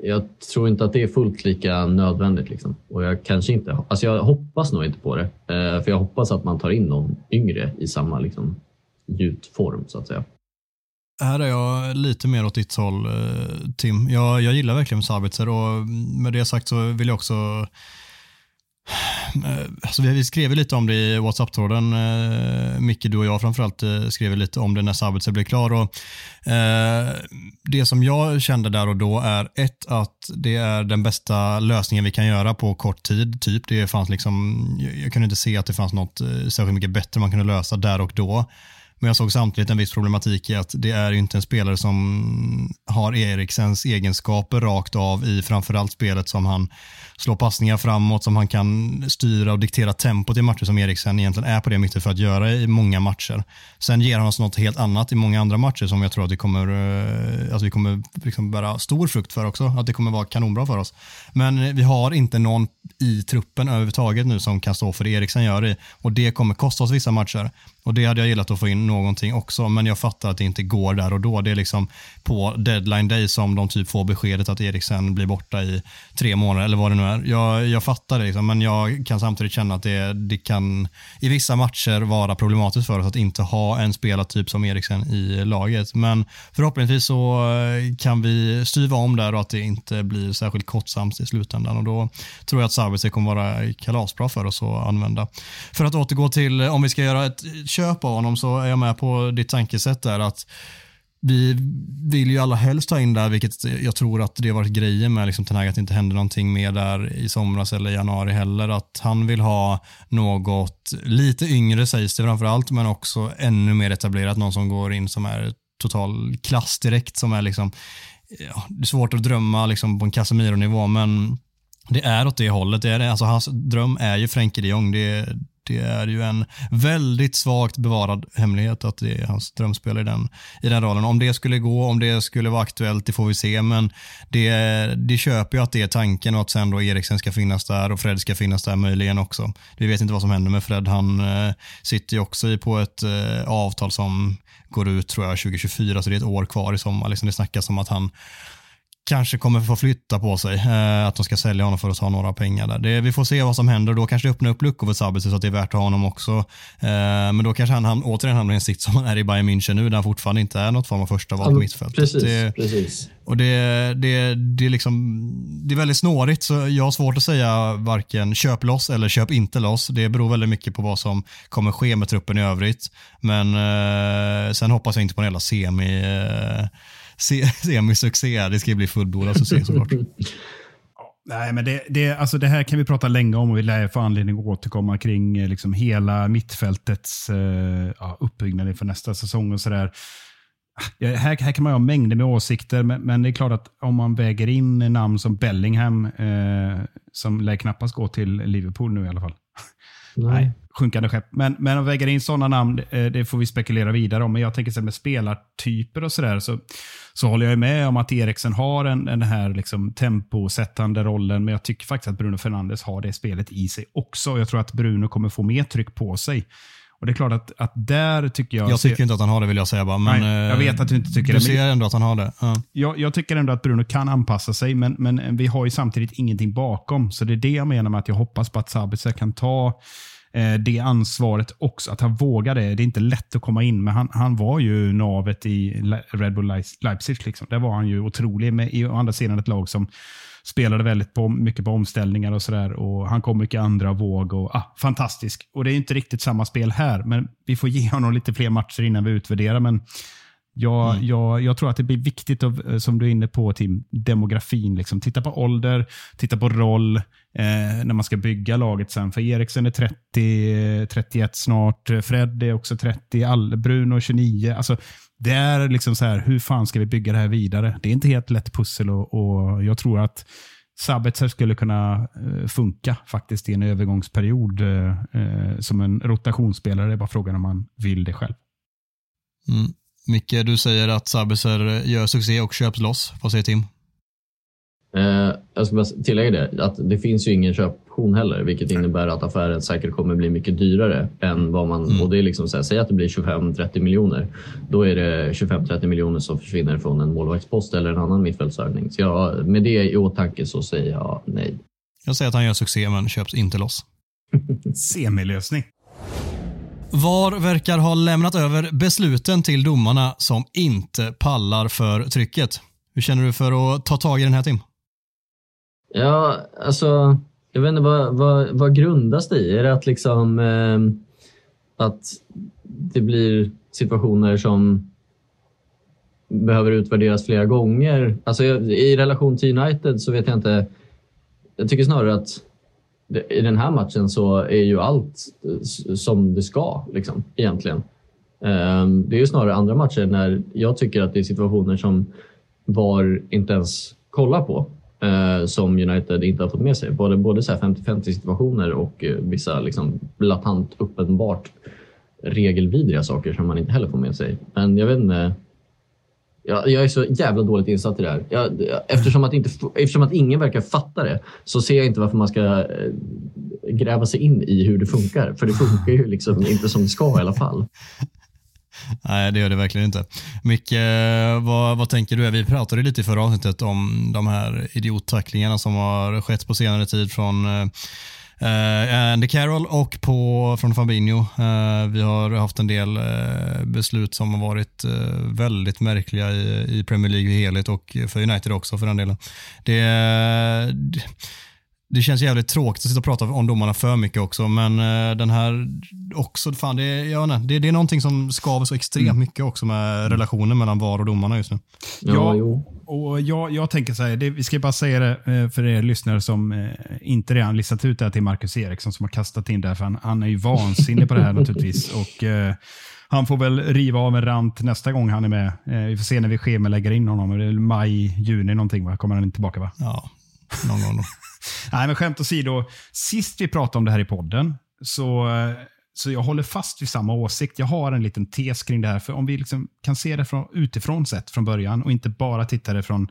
jag tror inte att det är fullt lika nödvändigt. Liksom. Och jag kanske inte, alltså jag hoppas nog inte på det. Eh, för jag hoppas att man tar in någon yngre i samma liksom, gjutform så att säga.
Här är jag lite mer åt ditt håll, eh, Tim. Jag, jag gillar verkligen Sabitzer och med det sagt så vill jag också alltså vi, skrev lite om det i WhatsApp-tråden. Eh, Micke, du och jag framförallt eh, skrev lite om det när Sabitzer blev klar. Och, eh, det som jag kände där och då är ett, att det är den bästa lösningen vi kan göra på kort tid. Typ. Det fanns liksom, jag kunde inte se att det fanns något eh, särskilt mycket bättre man kunde lösa där och då. Men jag såg samtidigt en viss problematik i att det är ju inte en spelare som har Eriksens egenskaper rakt av i framförallt spelet som han slå passningar framåt, som han kan styra och diktera tempot i matcher som Eriksen egentligen är på det mittet för att göra i många matcher. Sen ger han oss något helt annat i många andra matcher som jag tror att vi kommer, eh, att vi kommer liksom bära stor frukt för också, att det kommer vara kanonbra för oss. Men vi har inte någon i truppen överhuvudtaget nu som kan stå för det Eriksen gör i och det kommer kosta oss vissa matcher. Och det hade jag gillat att få in någonting också, men jag fattar att det inte går där och då. Det är liksom på deadline day som de typ får beskedet att Eriksen blir borta i tre månader eller vad det nu är. Jag, jag fattar det, liksom, men jag kan samtidigt känna att det, det kan i vissa matcher vara problematiskt för oss att inte ha en spelartyp som Eriksen i laget. Men förhoppningsvis så eh, kan vi styva om där och att det inte blir särskilt kortsamt i slutändan och då tror jag att Sabitzer kommer vara kalasbra för oss att använda. För att återgå till om vi ska göra ett köp av honom så är jag med på ditt tankesätt där att vi vill ju alla helst ta in där, vilket jag tror att det har varit grejen med liksom, att det inte hände någonting mer där i somras eller januari heller. Att han vill ha något lite yngre sägs det framförallt, men också ännu mer etablerat. Någon som går in som är total klass direkt, som är liksom, ja, det är svårt att drömma liksom, på en Casemiro-nivå, men det är åt det hållet. Det är, alltså, hans dröm är ju Frenkie de Jong. Det, det är ju en väldigt svagt bevarad hemlighet att det är hans drömspel i den, i den rollen. Om det skulle gå, om det skulle vara aktuellt, det får vi se. Men det, det köper ju att det är tanken och att sen då Eriksen ska finnas där och Fred ska finnas där möjligen också. Vi vet inte vad som händer med Fred. Han eh, sitter ju också på ett eh, avtal som går ut tror jag 2024, så det är ett år kvar i sommar. Liksom det snackas om att han kanske kommer få flytta på sig. Eh, att de ska sälja honom för att ta några pengar där. Det, vi får se vad som händer. Då kanske det öppnar upp luckor för Sabitzer så att det är värt att ha honom också. Eh, men då kanske han, han återigen hamnar i en sitt som han är i Bayern München nu där han fortfarande inte är något form av första val på mittfältet.
Precis,
det,
precis.
Och det, det, det, är liksom, det är väldigt snårigt så jag har svårt att säga varken köp loss eller köp inte loss. Det beror väldigt mycket på vad som kommer ske med truppen i övrigt. Men eh, sen hoppas jag inte på en jävla semi eh, semisuccé. Det ska bli fullbordad succé såklart.
Nej, men det, det, alltså det här kan vi prata länge om och vi lär få anledning att återkomma kring eh, liksom hela mittfältets uh, ja, uppbyggnad inför nästa säsong och sådär. Ja, här, här kan man ha mängder med åsikter, men, men, det är klart att om man väger in namn som Bellingham, eh, som lär knappast gå till Liverpool nu i alla fall. Nej. Nej sjunkande skepp. Men, men att väga in sådana namn, eh, det får vi spekulera vidare om. Men jag tänker så med spelartyper och sådär, så, så håller jag med om att Eriksen har en, den här liksom temposättande rollen, men jag tycker faktiskt att Bruno Fernandes har det spelet i sig också. Jag tror att Bruno kommer få mer tryck på sig. Och det är klart att, att där tycker jag...
Jag tycker inte att han har det vill jag säga bara. Men,
Nej, jag vet att du inte tycker
du
det.
Du ser ändå att han har det. Ja.
Jag, jag, tycker ändå att Bruno kan anpassa sig, men, men vi har ju samtidigt ingenting bakom. Så det är det jag menar med att jag hoppas på att Sabitzer kan ta eh, Eh, det ansvaret också. Att han vågade. det. Det är inte lätt att komma in, men han, han var ju navet i Red Bull Leipzig. Liksom. Där var han ju otrolig. Med, I å andra sidan ett lag som spelade väldigt på, mycket på omställningar och sådär. Han kom mycket andra våg. Och, ah, fantastisk. Och Det är inte riktigt samma spel här, men vi får ge honom lite fler matcher innan vi utvärderar. Men jag, mm. jag, jag, tror att det blir viktigt, att, eh, som du är inne på Tim, demografin. Liksom. Titta på ålder, titta på roll eh, när man ska bygga laget sen. För Eriksen är 30, 31 snart, Fred är också 30, All, Bruno 29. Alltså, det är liksom så här, hur fan ska vi bygga det här vidare? Det är inte helt lätt pussel och, och jag tror att Sabitzer skulle kunna eh, funka faktiskt i en övergångsperiod eh, eh som en rotationsspelare. Det är bara frågan om man vill det själv.
Mm. Micke, du säger att Sabitzer gör succé och köps loss. Vad säger Tim?
Eh, jag ska bara tillägga det, att det finns ju ingen köpoption heller, vilket innebär att affären säkert kommer bli mycket dyrare än vad man... Mm. Och det är liksom så här, säg att det blir 25-30 miljoner. Då är det 25-30 miljoner som försvinner från en målvaktspost eller en annan mittfältsövning. Så jag, med det i åtanke så säger jag nej.
Jag säger att han gör succé, men köps inte loss.
Semilösning.
VAR verkar ha lämnat över besluten till domarna som inte pallar för trycket. Hur känner du för att ta tag i den här Tim?
Ja, alltså, jag vet inte vad, vad, vad grundas det i? Är det att liksom eh, att det blir situationer som behöver utvärderas flera gånger? Alltså i relation till United så vet jag inte. Jag tycker snarare att i den här matchen så är ju allt eh, som det ska liksom, egentligen. Ehm, det är ju snarare andra matcher när jag tycker att det är situationer som VAR inte ens kollar på eh, som United inte har fått med sig. Både, både 50-50 situationer och eh, vissa liksom, latant uppenbart regelvidriga saker som man inte heller får med sig. Men jag vet inte. Jag, jag är så jävla dåligt insatt i det här. Jag, eftersom, att inte, eftersom att ingen verkar fatta det så ser jag inte varför man ska eh, gräva sig in i hur det funkar. För det funkar ju liksom inte som det ska i alla fall.
Nej, det gör det verkligen inte. Micke, eh, vad, vad tänker du? Vi pratade lite i förra avsnittet om de här idiottacklingarna som har skett på senare tid från eh, Uh, Andy Carroll och på, från Fabinho. Uh, vi har haft en del uh, beslut som har varit väldigt märkliga i, i Premier League i helhet och för United också för den delen. Det, det det känns jävligt tråkigt att sitta och prata om domarna för mycket också, men uh, den här också, fan det, är, ja, nej, det, det är någonting som skaver så extremt mm. mycket också med relationen mellan VAR och domarna just nu.
Ja, ja och jag, jag tänker så här, det, vi ska bara säga det uh, för er lyssnare som uh, inte redan listat ut det här till Marcus Eriksson som har kastat in det här, för han, han är ju vansinnig på det här naturligtvis. Och, han får väl riva av en rant nästa gång han är med. vi får se när vi schemalägger in honom. Det är maj, juni någonting va? Kommer han tillbaka va?
Ja, någon gång då.
Nej, men skämt åsido. Sist vi pratade om det här i podden, så, så jag håller fast vid samma åsikt. Jag har en liten tes kring det här. För om vi liksom kan se det från, utifrån sett från början och inte bara titta det från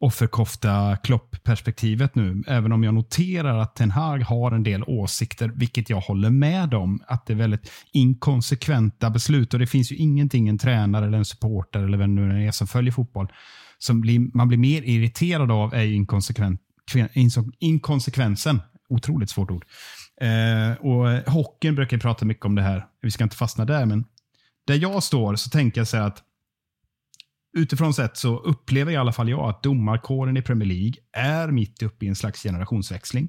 offerkofta klopp-perspektivet nu. Även om jag noterar att Ten Hag har en del åsikter, vilket jag håller med om. Att det är väldigt inkonsekventa beslut och det finns ju ingenting en tränare eller en supporter eller vem nu är som följer fotboll som blir, man blir mer irriterad av är inkonsekvent inkonsekvensen. Otroligt svårt ord. Eh, och Hockeyn brukar prata mycket om det här. Vi ska inte fastna där, men där jag står så tänker jag så här att utifrån sett så upplever i alla fall jag att domarkåren i Premier League är mitt uppe i en slags generationsväxling.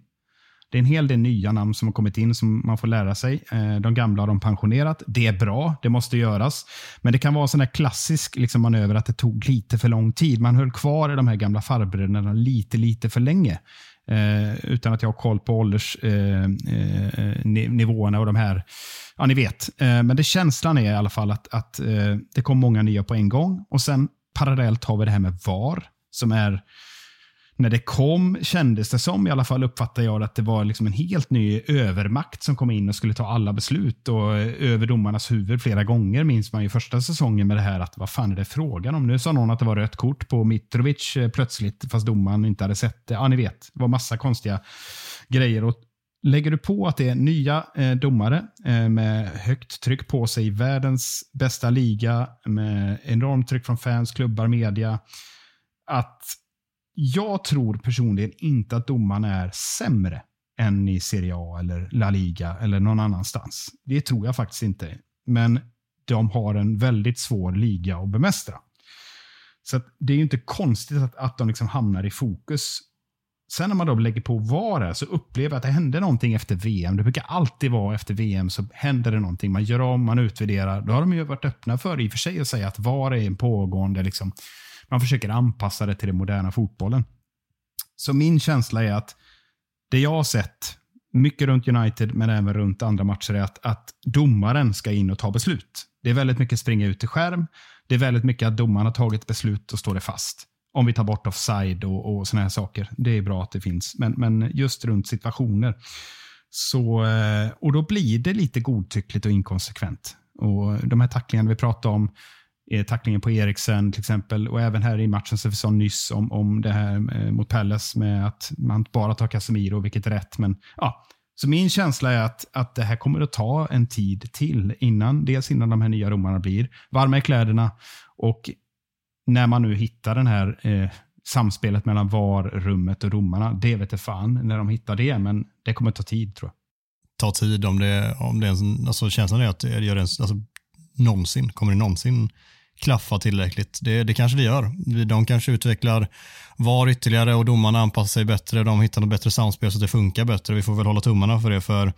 Det är en hel del nya namn som har kommit in som man får lära sig. Eh, de gamla har de pensionerat. Det är bra, det måste göras. Men det kan vara en sån där klassisk liksom, manöver att det tog lite för lång tid. Man höll kvar i de här gamla farbröderna lite, lite för länge. Eh, utan att jag har koll på åldersnivåerna eh, eh, och de här. Ja, ni vet. Eh, men det känslan är i alla fall att, att eh, det kom många nya på en gång. Och sen parallellt har vi det här med VAR som är när det kom kändes det som, i alla fall uppfattar jag att det var liksom en helt ny övermakt som kom in och skulle ta alla beslut och eh, över domarnas huvud flera gånger minns man ju första säsongen med det här att vad fan är det frågan om? Nu sa någon att det var rött kort på Mitrovic eh, plötsligt fast domaren inte hade sett det. Ja, ni vet, det var massa konstiga grejer. Och Lägger du på att det är nya eh, domare med högt tryck på sig, världens bästa liga med enormt tryck från fans, klubbar, media, att jag tror personligen inte att domarna är sämre än i Serie A eller La Liga eller någon annanstans. Det tror jag faktiskt inte. Men de har en väldigt svår liga att bemästra. Så det är inte konstigt att, att de liksom hamnar i fokus. Sen när man då lägger på VAR så upplever jag att det händer någonting efter VM. Det brukar alltid vara efter VM så händer det någonting. Man gör om, man utvärderar. Då har de ju varit öppna för i och för sig att säga att VAR är en pågående liksom, man försöker anpassa det till den moderna fotbollen. Så min känsla är att det jag har sett, mycket runt United men även runt andra matcher, är att, att domaren ska in och ta beslut. Det är väldigt mycket springa ut till skärm. Det är väldigt mycket att domaren har tagit beslut och står det fast. Om vi tar bort offside och, och såna här saker. Det är bra att det finns. Men, men just runt situationer. Så, eh, och då blir det lite godtyckligt och inkonsekvent. Och De här tacklingarna vi pratade om, Eh, tacklingen på Eriksen till exempel. Och även här i matchen som vi sa nyss om, om det här eh, mot Pelles med att man bara tar Casemiro, vilket är rätt. Men ja, så min känsla är att, att det här kommer att ta en tid till innan, dels innan de här nya romarna blir varma i kläderna och när man nu hittar den här eh, samspelet mellan VAR, rummet och romarna. Det vet jag fan när de hittar det, men det kommer att ta tid tror jag.
Ta tid om det, om det är en, alltså känslan är att det gör alltså, någonsin, kommer det någonsin klaffa tillräckligt? Det, det kanske det gör. De kanske utvecklar VAR ytterligare och domarna anpassar sig bättre. De hittar något bättre samspel så att det funkar bättre. Vi får väl hålla tummarna för det. för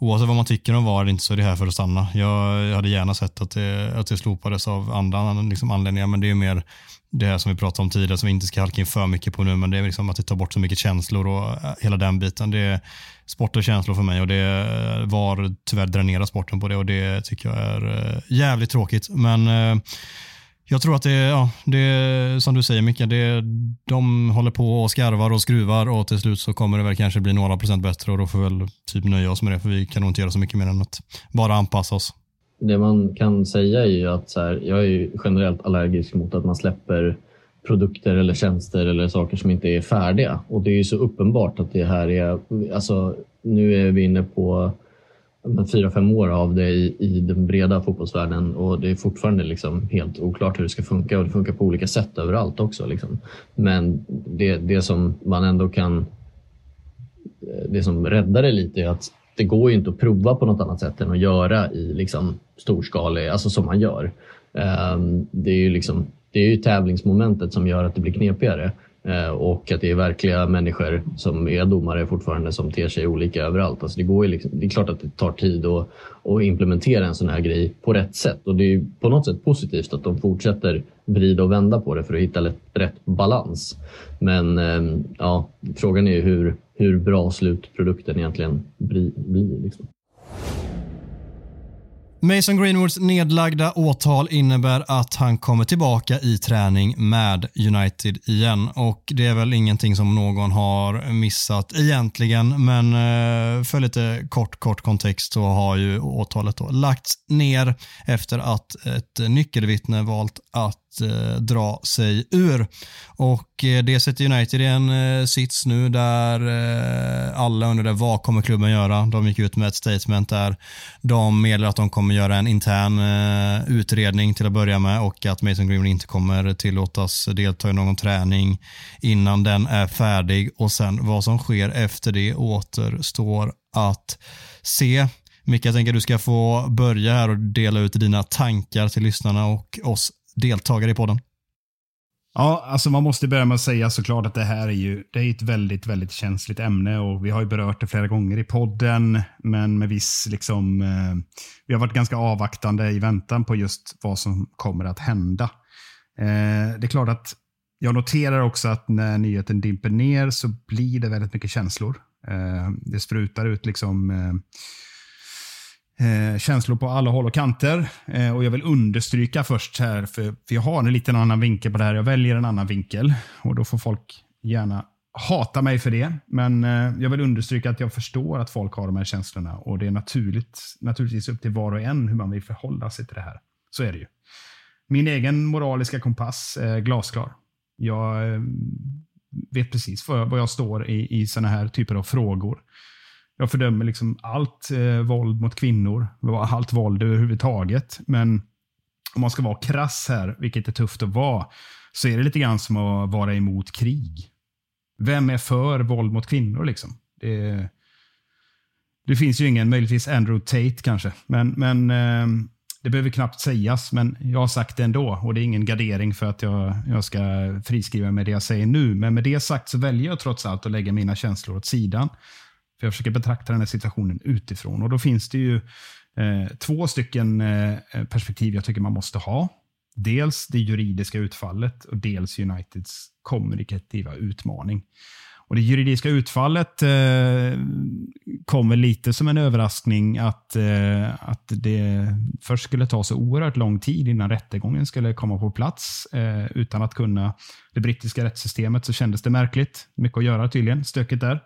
Oavsett vad man tycker om VAR, inte så är det här för att stanna. Jag hade gärna sett att det, att det slopades av andra liksom anledningar, men det är mer det här som vi pratade om tidigare som vi inte ska halka in för mycket på nu, men det är liksom att det tar bort så mycket känslor och eh, hela den biten. Det är sport och känslor för mig och det var tyvärr dränerar sporten på det och det tycker jag är eh, jävligt tråkigt. Men eh, jag tror att det, ja, det som du säger Micke, det, de håller på och skarvar och skruvar och till slut så kommer det väl kanske bli några procent bättre och då får vi väl typ nöja oss med det för vi kan nog inte göra så mycket mer än att bara anpassa oss.
Det man kan säga är ju att så här, jag är ju generellt allergisk mot att man släpper produkter eller tjänster eller saker som inte är färdiga och det är ju så uppenbart att det här är, alltså nu är vi inne på fyra, fem år av det i, i den breda fotbollsvärlden och det är fortfarande liksom helt oklart hur det ska funka och det funkar på olika sätt överallt också. Liksom. Men det, det som man ändå kan... Det som räddar det lite är att det går ju inte att prova på något annat sätt än att göra i liksom storskalig, alltså som man gör. Ehm, det är ju liksom det är ju tävlingsmomentet som gör att det blir knepigare. Eh, och att det är verkliga människor som är domare fortfarande som ter sig olika överallt. Alltså det, går ju liksom, det är klart att det tar tid att, att implementera en sån här grej på rätt sätt och det är på något sätt positivt att de fortsätter vrida och vända på det för att hitta rätt balans. Men eh, ja, frågan är ju hur, hur bra slutprodukten egentligen blir. Liksom.
Mason Greenwoods nedlagda åtal innebär att han kommer tillbaka i träning med United igen och det är väl ingenting som någon har missat egentligen men eh, för lite kort, kort kontext så har ju åtalet då lagts ner efter att ett nyckelvittne valt att eh, dra sig ur. Och eh, det sätter United i en sits nu där alla undrar vad kommer klubben göra? De gick ut med ett statement där de meddelar att de kommer göra en intern eh, utredning till att börja med och att Mason Greenwood inte kommer tillåtas delta i någon träning innan den är färdig och sen vad som sker efter det återstår att se. Micke, jag tänker att du ska få börja här och dela ut dina tankar till lyssnarna och oss deltagare i podden?
Ja, alltså man måste börja med att säga såklart att det här är ju det är ett väldigt, väldigt känsligt ämne och vi har ju berört det flera gånger i podden, men med viss liksom, eh, vi har varit ganska avvaktande i väntan på just vad som kommer att hända. Eh, det är klart att jag noterar också att när nyheten dimper ner så blir det väldigt mycket känslor. Eh, det sprutar ut liksom eh, eh, känslor på alla håll och kanter. Eh, och Jag vill understryka först här, för, för jag har en liten annan vinkel på det här. Jag väljer en annan vinkel och då får folk gärna hata mig för det. Men eh, jag vill understryka att jag förstår att folk har de här känslorna och det är naturligt, naturligtvis upp till var och en hur man vill förhålla sig till det här. Så är det ju. Min egen moraliska kompass är glasklar. Jag eh, vet precis var jag, jag står i, i sådana här typer av frågor. Jag fördömer liksom allt eh, våld mot kvinnor, allt våld överhuvudtaget. Men om man ska vara krass här, vilket är tufft att vara, så är det lite grann som att vara emot krig. Vem är för våld mot kvinnor? liksom? Det, det finns ju ingen, möjligtvis Andrew Tate kanske, men, men eh, det behöver knappt sägas, men jag har sagt det ändå och det är ingen gardering för att jag, jag ska friskriva med det jag säger nu. Men med det sagt så väljer jag trots allt att lägga mina känslor åt sidan för jag försöker betrakta den här situationen utifrån. Och då finns det ju eh, två stycken eh, perspektiv jag tycker man måste ha. Dels det juridiska utfallet och dels Uniteds kommunikativa utmaning. Och Det juridiska utfallet eh, kommer lite som en överraskning att, eh, att det först skulle ta så oerhört lång tid innan rättegången skulle komma på plats. Eh, utan att kunna det brittiska rättssystemet så kändes det märkligt. Mycket att göra tydligen, stökigt där.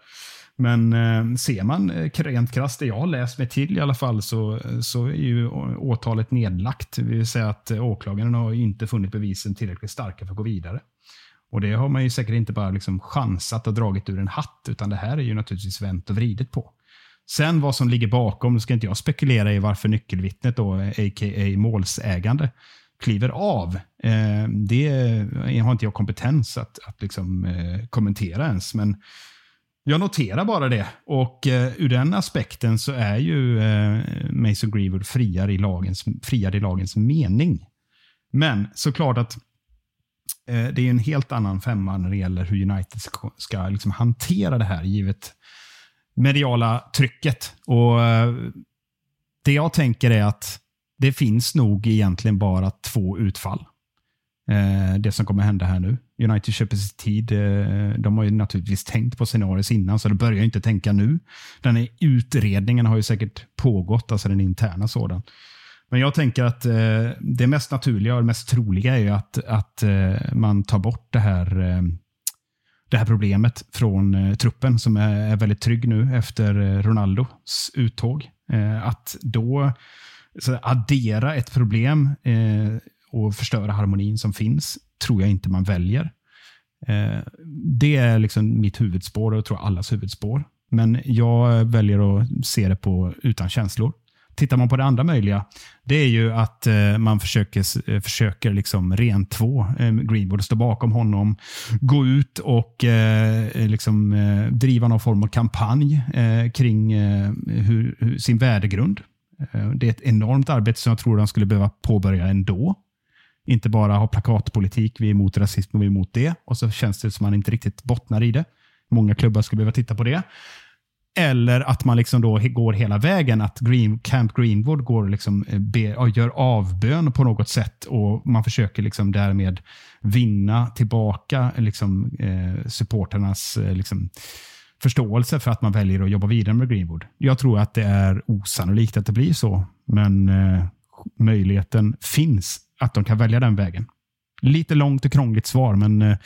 Men eh, ser man eh, rent krasst, det jag har läst mig till i alla fall, så, eh, så är ju åtalet nedlagt. Det vill säga att eh, åklagaren har inte funnit bevisen tillräckligt starka för att gå vidare. Och Det har man ju säkert inte bara liksom chansat och dragit ur en hatt, utan det här är ju naturligtvis vänt och vridet på. Sen vad som ligger bakom, ska inte jag spekulera i varför nyckelvittnet, då, a.k.a. målsägande, kliver av. Eh, det har inte jag kompetens att, att liksom, eh, kommentera ens. Men jag noterar bara det. Och eh, ur den aspekten så är ju eh, Mason Greenwood friare i, lagens, friare i lagens mening. Men såklart att eh, det är en helt annan femma när det gäller hur United ska, ska liksom hantera det här, givet mediala trycket. Och eh, Det jag tänker är att det finns nog egentligen bara två utfall. Eh, det som kommer hända här nu. United köper sig tid. Eh, de har ju naturligtvis tänkt på scenarier innan, så de börjar inte tänka nu. Den här utredningen har ju säkert pågått, alltså den interna sådan. Men jag tänker att eh, det mest naturliga och mest troliga är ju att, att eh, man tar bort det här, eh, det här problemet från eh, truppen som är, är, väldigt trygg nu efter eh, Ronaldos uttåg. att då så addera ett problem och förstöra harmonin som finns tror jag inte man väljer. Eh, det är liksom mitt huvudspår och jag tror allas huvudspår. Men jag väljer att se det på utan känslor. Tittar man på det andra möjliga, det är ju att eh, man försöker, eh, försöker liksom rentvå Greenwood, stå bakom honom, gå ut och liksom, driva någon form av kampanj kring hur, sin värdegrund. det är ett enormt arbete som jag tror de skulle behöva påbörja ändå. Inte bara ha plakatpolitik, vi är emot rasism och vi är emot det. Och så känns det som att man inte riktigt bottnar i det. Många klubbar skulle behöva titta på det. Eller att man liksom då går hela vägen, att Green, Camp Greenwood går liksom eh, be, och gör avbön på något sätt och man försöker liksom därmed vinna tillbaka liksom, eh, supporternas eh, liksom, förståelse för att man väljer att jobba vidare med Greenwood. Jag tror att det är osannolikt att det blir så, men eh, möjligheten finns att de kan välja den vägen. Lite långt och krångligt svar, men eh,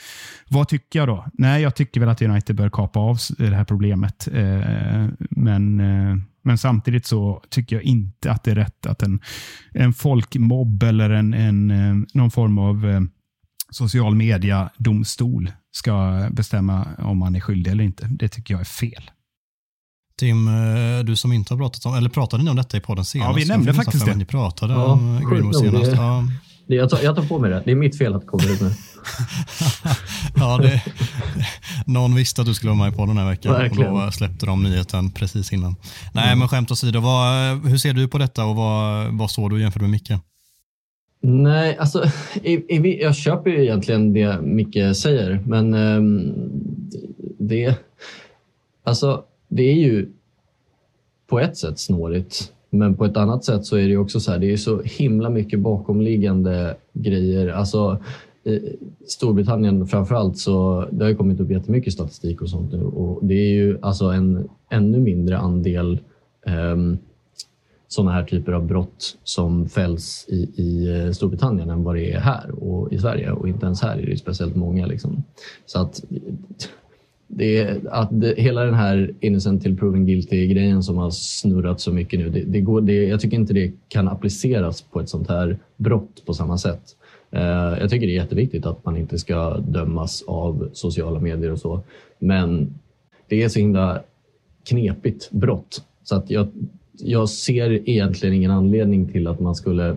vad tycker jag då? Nej, jag tycker väl att United bör kapa av det här problemet. Eh, men, eh, men samtidigt så tycker jag inte att det är rätt att en, en folkmobb eller en, en, eh, någon form av eh, social media-domstol ska bestämma om man är skyldig eller inte. Det tycker jag är fel.
Tim, eh, du som inte har pratat om, eller pratade ni om detta i podden senast?
Ja, vi nämnde faktiskt det.
Ni pratade ja, om Greenwood senast. Ja.
Det, jag, tar, jag tar på mig det. Det är mitt fel att det kommer ut nu.
ja, det, någon visste att du skulle vara med på den här veckan Verkligen. och då släppte de nyheten precis innan. Nej, mm. men skämt åsido, vad, hur ser du på detta och vad, vad såg du jämfört med Micke?
Nej, alltså i, i, jag köper ju egentligen det Micke säger, men um, det, alltså, det är ju på ett sätt snårigt men på ett annat sätt så är det också så här, det är så himla mycket bakomliggande grejer. Alltså, i Storbritannien framförallt så det har ju kommit upp jättemycket statistik och sånt nu och det är ju alltså en ännu mindre andel ehm, um, sådana här typer av brott som fälls i, i eh, Storbritannien än vad det är här och i Sverige och inte ens här är det speciellt många. Liksom. Så att det är att det, hela den här innocent till proven guilty-grejen som har snurrat så mycket nu, det, det går, det, jag tycker inte det kan appliceras på ett sånt här brott på samma sätt. Uh, jag tycker det är jätteviktigt att man inte ska dömas av sociala medier och så, men det är så himla knepigt brott så att jag, jag ser egentligen ingen anledning till att man skulle...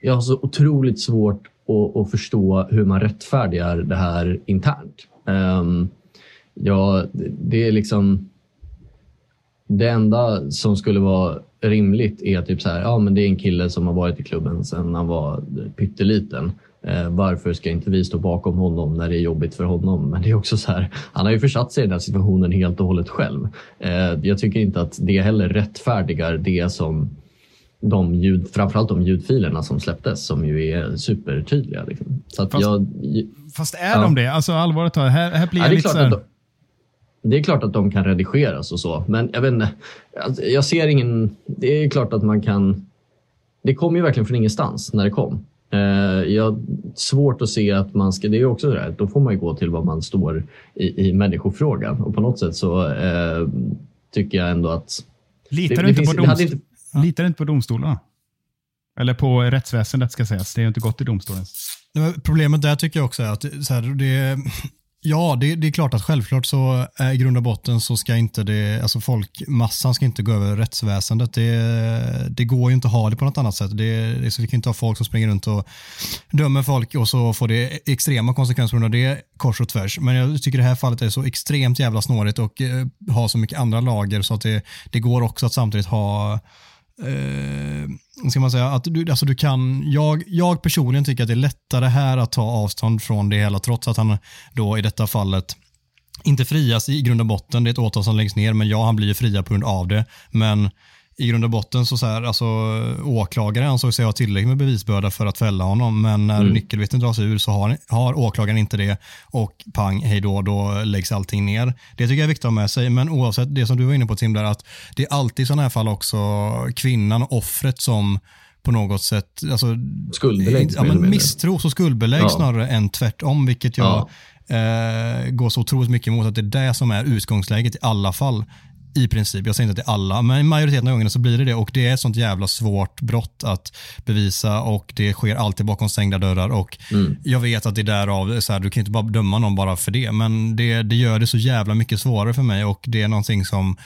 Jag har så otroligt svårt och, och förstå hur man rättfärdigar det här internt. Um, ja, det är liksom... Det enda som skulle vara rimligt är typ så här, ja men det är en kille som har varit i klubben sedan han var pytteliten. Eh, varför ska inte vi stå bakom honom när det är jobbigt för honom? Men det är också så här, han har ju försatt sig i den här situationen helt och hållet själv. Eh, jag tycker inte att det heller rättfärdigar det som de ljud, framförallt de ljudfilerna som släpptes som ju är supertydliga. Liksom. Så att
fast,
jag,
fast är ja. de det? Alltså allvarligt talat, här, här blir ja,
det
lite så här...
det är klart att de kan redigeras och så, men jag vet inte. Alltså, jag ser ingen... Det är klart att man kan... Det kom ju verkligen från ingenstans när det kom. Eh, jag svårt att se att man ska, det är också det här, då får man ju gå till vad man står i, i människofrågan och på något sätt så eh, tycker jag ändå att...
Litar det, du inte, finns, på domstol... inte... Litar inte på domstolarna? Eller på rättsväsendet ska sägas. Det är ju inte gått i domstolen.
Problemet där tycker jag också är att så här, det, Ja, det, det, är klart att självklart så är i grund och botten så ska inte det, alltså folkmassan ska inte gå över rättsväsendet. Det, det går ju inte att ha det på något annat sätt. Det, det, så vi kan inte ha folk som springer runt och dömer folk och så får det extrema konsekvenser under det kors och tvärs. Men jag tycker det här fallet är så extremt jävla snårigt och eh, har så mycket andra lager så att det, det går också att samtidigt ha eh, ska man säga, att du, alltså du kan, jag, jag personligen tycker att det är lättare här att ta avstånd från det hela trots att han då i detta fallet inte frias i grund och botten. Det är ett åtal som läggs ner, men ja, han blir ju fria på grund av det. Men i grund och botten så, så här, alltså, åklagare ansåg sig ha tillräckligt med bevisbörda för att fälla honom, men när mm. nyckelvittnet dras ur så har, har åklagaren inte det och pang, hej då, då läggs allting ner. Det tycker jag är viktigt att ha med sig, men oavsett det som du var inne på Tim, där, att det är alltid i sådana här fall också kvinnan, offret som på något sätt alltså,
skuldbeläggs.
Ja, men misstros och skuldbeläggs ja. snarare än tvärtom, vilket jag ja. eh, går så otroligt mycket emot att det är det som är utgångsläget i alla fall. I princip, jag säger inte att det är alla, men majoriteten av gångerna så blir det det och det är ett sånt jävla svårt brott att bevisa och det sker alltid bakom stängda dörrar och mm. jag vet att det är därav, så här, du kan inte bara döma någon bara för det, men det, det gör det så jävla mycket svårare för mig och det är någonting som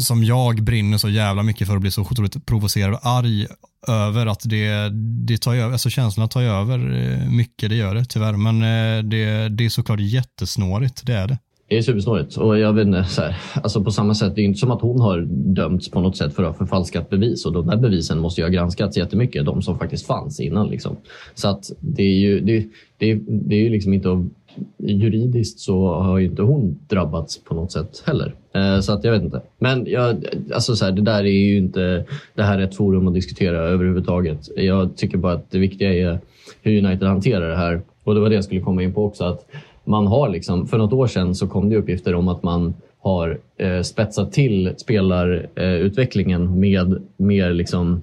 som jag brinner så jävla mycket för att bli så otroligt provocerad och arg över att det, det tar över, alltså känslorna tar över eh, mycket, det gör det tyvärr, men eh, det, det är såklart jättesnårigt, det är det.
Det är supersnårigt. Och jag vet inte, så här, alltså på samma sätt, det är inte som att hon har dömts på något sätt för att ha förfalskat bevis. Och de där bevisen måste ju ha granskats jättemycket, de som faktiskt fanns innan. Liksom. Så att det är ju, det, det, det är ju liksom inte juridiskt så har ju inte hon drabbats på något sätt heller. Eh, så att jag vet inte. Men jag, alltså så här, det där är ju inte det här är ett forum att diskutera överhuvudtaget. Jag tycker bara att det viktiga är hur United hanterar det här. Och det var det jag skulle komma in på också. att man har liksom, för något år sedan så kom det uppgifter om att man har eh, spetsat till spelarutvecklingen eh, med mer, liksom,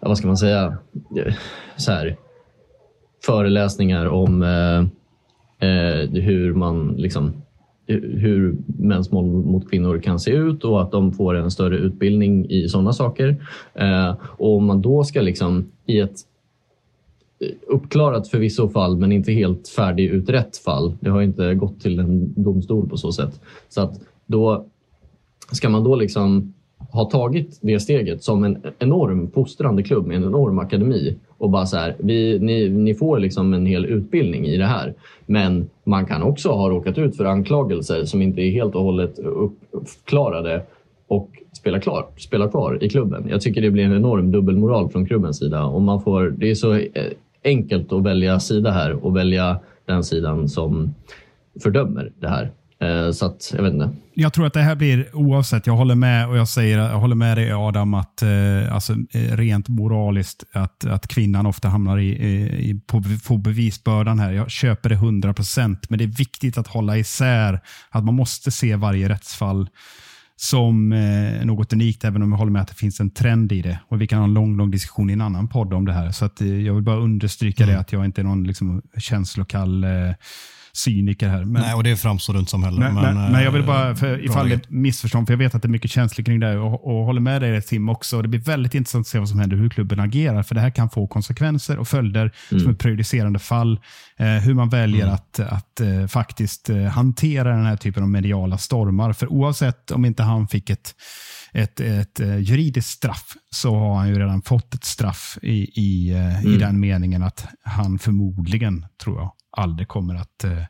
ja, vad ska man säga, eh, så här, föreläsningar om eh, eh, hur man liksom, hur mäns våld mot kvinnor kan se ut och att de får en större utbildning i sådana saker. Eh, och om man då ska liksom i ett uppklarat förvisso fall, men inte helt färdigutrett fall. Det har inte gått till en domstol på så sätt. Så att då ska man då liksom ha tagit det steget som en enorm fostrande klubb med en enorm akademi och bara så här, vi, ni, ni får liksom en hel utbildning i det här. Men man kan också ha råkat ut för anklagelser som inte är helt och hållet uppklarade och spela, klar, spela kvar i klubben. Jag tycker det blir en enorm dubbelmoral från klubbens sida. Och man får, det är så eh, enkelt att välja sida här och välja den sidan som fördömer det här. Eh, så att, jag vet inte.
Jag tror att det här blir oavsett. Jag håller med och jag säger, jag håller med dig Adam att eh, alltså, eh, rent moraliskt att, att kvinnan ofta hamnar i, i, på, på bevisbördan här. Jag köper det 100 procent, men det är viktigt att hålla isär att man måste se varje rättsfall som eh, något unikt, även om jag håller med att det finns en trend i det. Och Vi kan ha en lång, lång diskussion i en annan podd om det här. Så att, eh, Jag vill bara understryka mm. det, att jag inte är någon liksom, känslokall eh, cyniker här.
Men, Nej, och det framstår du inte som heller.
Men, men, men, jag vill bara, eh, för, ifall det är ett missförstånd, för jag vet att det är mycket känslor kring det och, och håller med dig Tim också. Det blir väldigt intressant att se vad som händer, hur klubben agerar, för det här kan få konsekvenser och följder mm. som ett prejudicerande fall. Eh, hur man väljer mm. att, att eh, faktiskt eh, hantera den här typen av mediala stormar. För oavsett om inte han fick ett ett, ett uh, juridiskt straff så har han ju redan fått ett straff i, i, uh, mm. i den meningen att han förmodligen, tror jag, aldrig kommer att uh,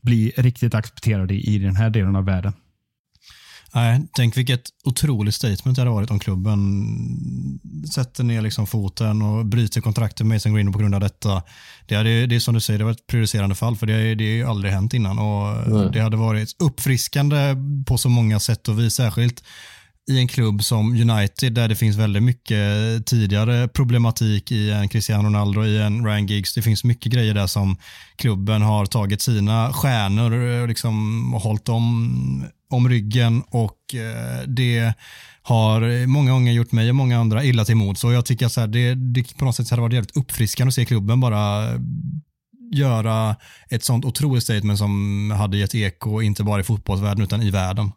bli riktigt accepterad i, den här delen av världen.
Nej, tänk vilket otroligt statement det hade varit om klubben sätter ner liksom foten och bryter kontraktet med Mason Green på grund av detta. Det, hade, det är som du säger, det var ett prioriterande fall för det, det har aldrig hänt innan och det hade varit uppfriskande på så många sätt och vis, särskilt i en klubb som United där det finns väldigt mycket tidigare problematik i en Cristiano Ronaldo, i en Ryan Giggs. Det finns mycket grejer där som klubben har tagit sina stjärnor och liksom hållit dem om ryggen och eh, det har många gånger gjort mig och många andra illa till mod. Så jag tycker att så här, det, det på något sätt hade varit jävligt uppfriskande att se klubben bara göra ett sånt otroligt statement som hade gett eko, inte bara i fotbollsvärlden utan i världen.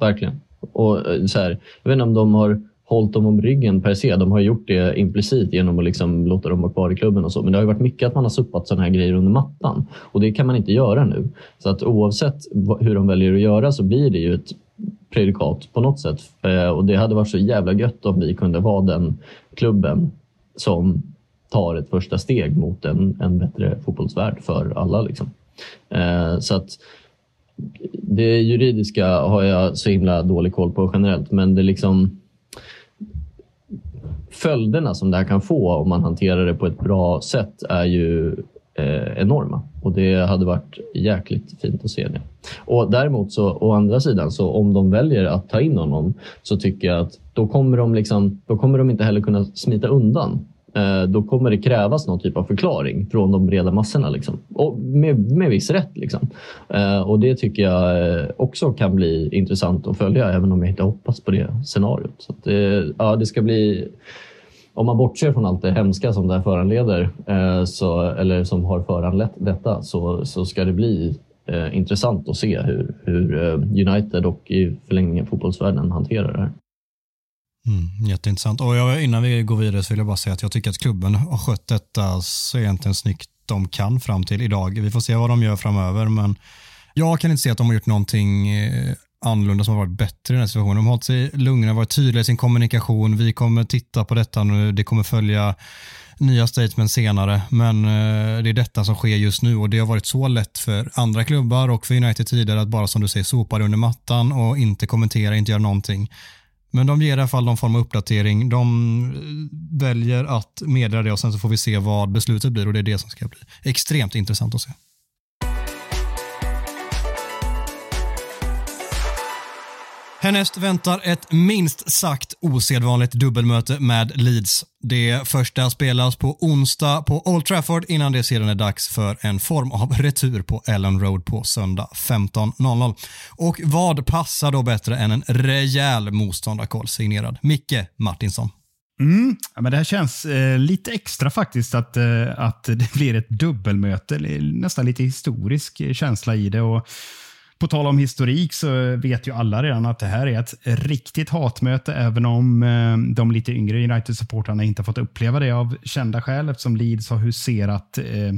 Verkligen. Och eh, så här, jag vet inte om de har hållit dem om ryggen per se. De har gjort det implicit genom att liksom låta dem vara kvar i klubben och så. Men det har varit mycket att man har suppat sådana här grejer under mattan och det kan man inte göra nu. Så att oavsett hur de väljer att göra så blir det ju ett prejudikat på något sätt. Eh, och det hade varit så jävla gött om vi kunde vara den klubben som tar ett första steg mot en, en bättre fotbollsvärld för alla. Liksom. Eh, så att det juridiska har jag så himla dålig koll på generellt, men det liksom följderna som det här kan få om man hanterar det på ett bra sätt är ju eh, enorma. Och det hade varit jäkligt fint att se det. Och däremot så å andra sidan så om de väljer att ta in honom så tycker jag att då kommer de, liksom, då kommer de inte heller kunna smita undan Eh, då kommer det krävas någon typ av förklaring från de breda massorna. Liksom. Och med, med viss rätt. Liksom. Eh, och det tycker jag eh, också kan bli intressant att följa, även om jag inte hoppas på det scenariot. Så det, ja, det ska bli... Om man bortser från allt det hemska som det här föranleder, så, eller som har föranlett detta, så, så ska det bli intressant att se hur, hur United och i förlängningen fotbollsvärlden hanterar det här.
Mm, jätteintressant. Och jag, innan vi går vidare så vill jag bara säga att jag tycker att klubben har skött detta så egentligen snyggt de kan fram till idag. Vi får se vad de gör framöver, men jag kan inte se att de har gjort någonting eh, annorlunda som har varit bättre i den här situationen. De har hållit sig lugna, varit tydliga i sin kommunikation. Vi kommer titta på detta nu. Det kommer följa nya statement senare, men eh, det är detta som sker just nu och det har varit så lätt för andra klubbar och för United tidigare att bara som du säger sopa det under mattan och inte kommentera, inte göra någonting. Men de ger i alla fall någon form av uppdatering. De eh, väljer att meddela det och sen så får vi se vad beslutet blir och det är det som ska bli extremt intressant att se. Härnäst väntar ett minst sagt osedvanligt dubbelmöte med Leeds. Det första spelas på onsdag på Old Trafford innan det sedan är dags för en form av retur på Ellen Road på söndag 15.00. Och vad passar då bättre än en rejäl motståndarkoll signerad Micke Martinsson?
Mm, ja, men det här känns eh, lite extra faktiskt att, eh, att det blir ett dubbelmöte. Nästan lite historisk eh, känsla i det. Och på tal om historik så vet ju alla redan att det här är ett riktigt hatmöte, även om eh, de lite yngre United-supportrarna inte fått uppleva det av kända skäl, eftersom Leeds har huserat eh,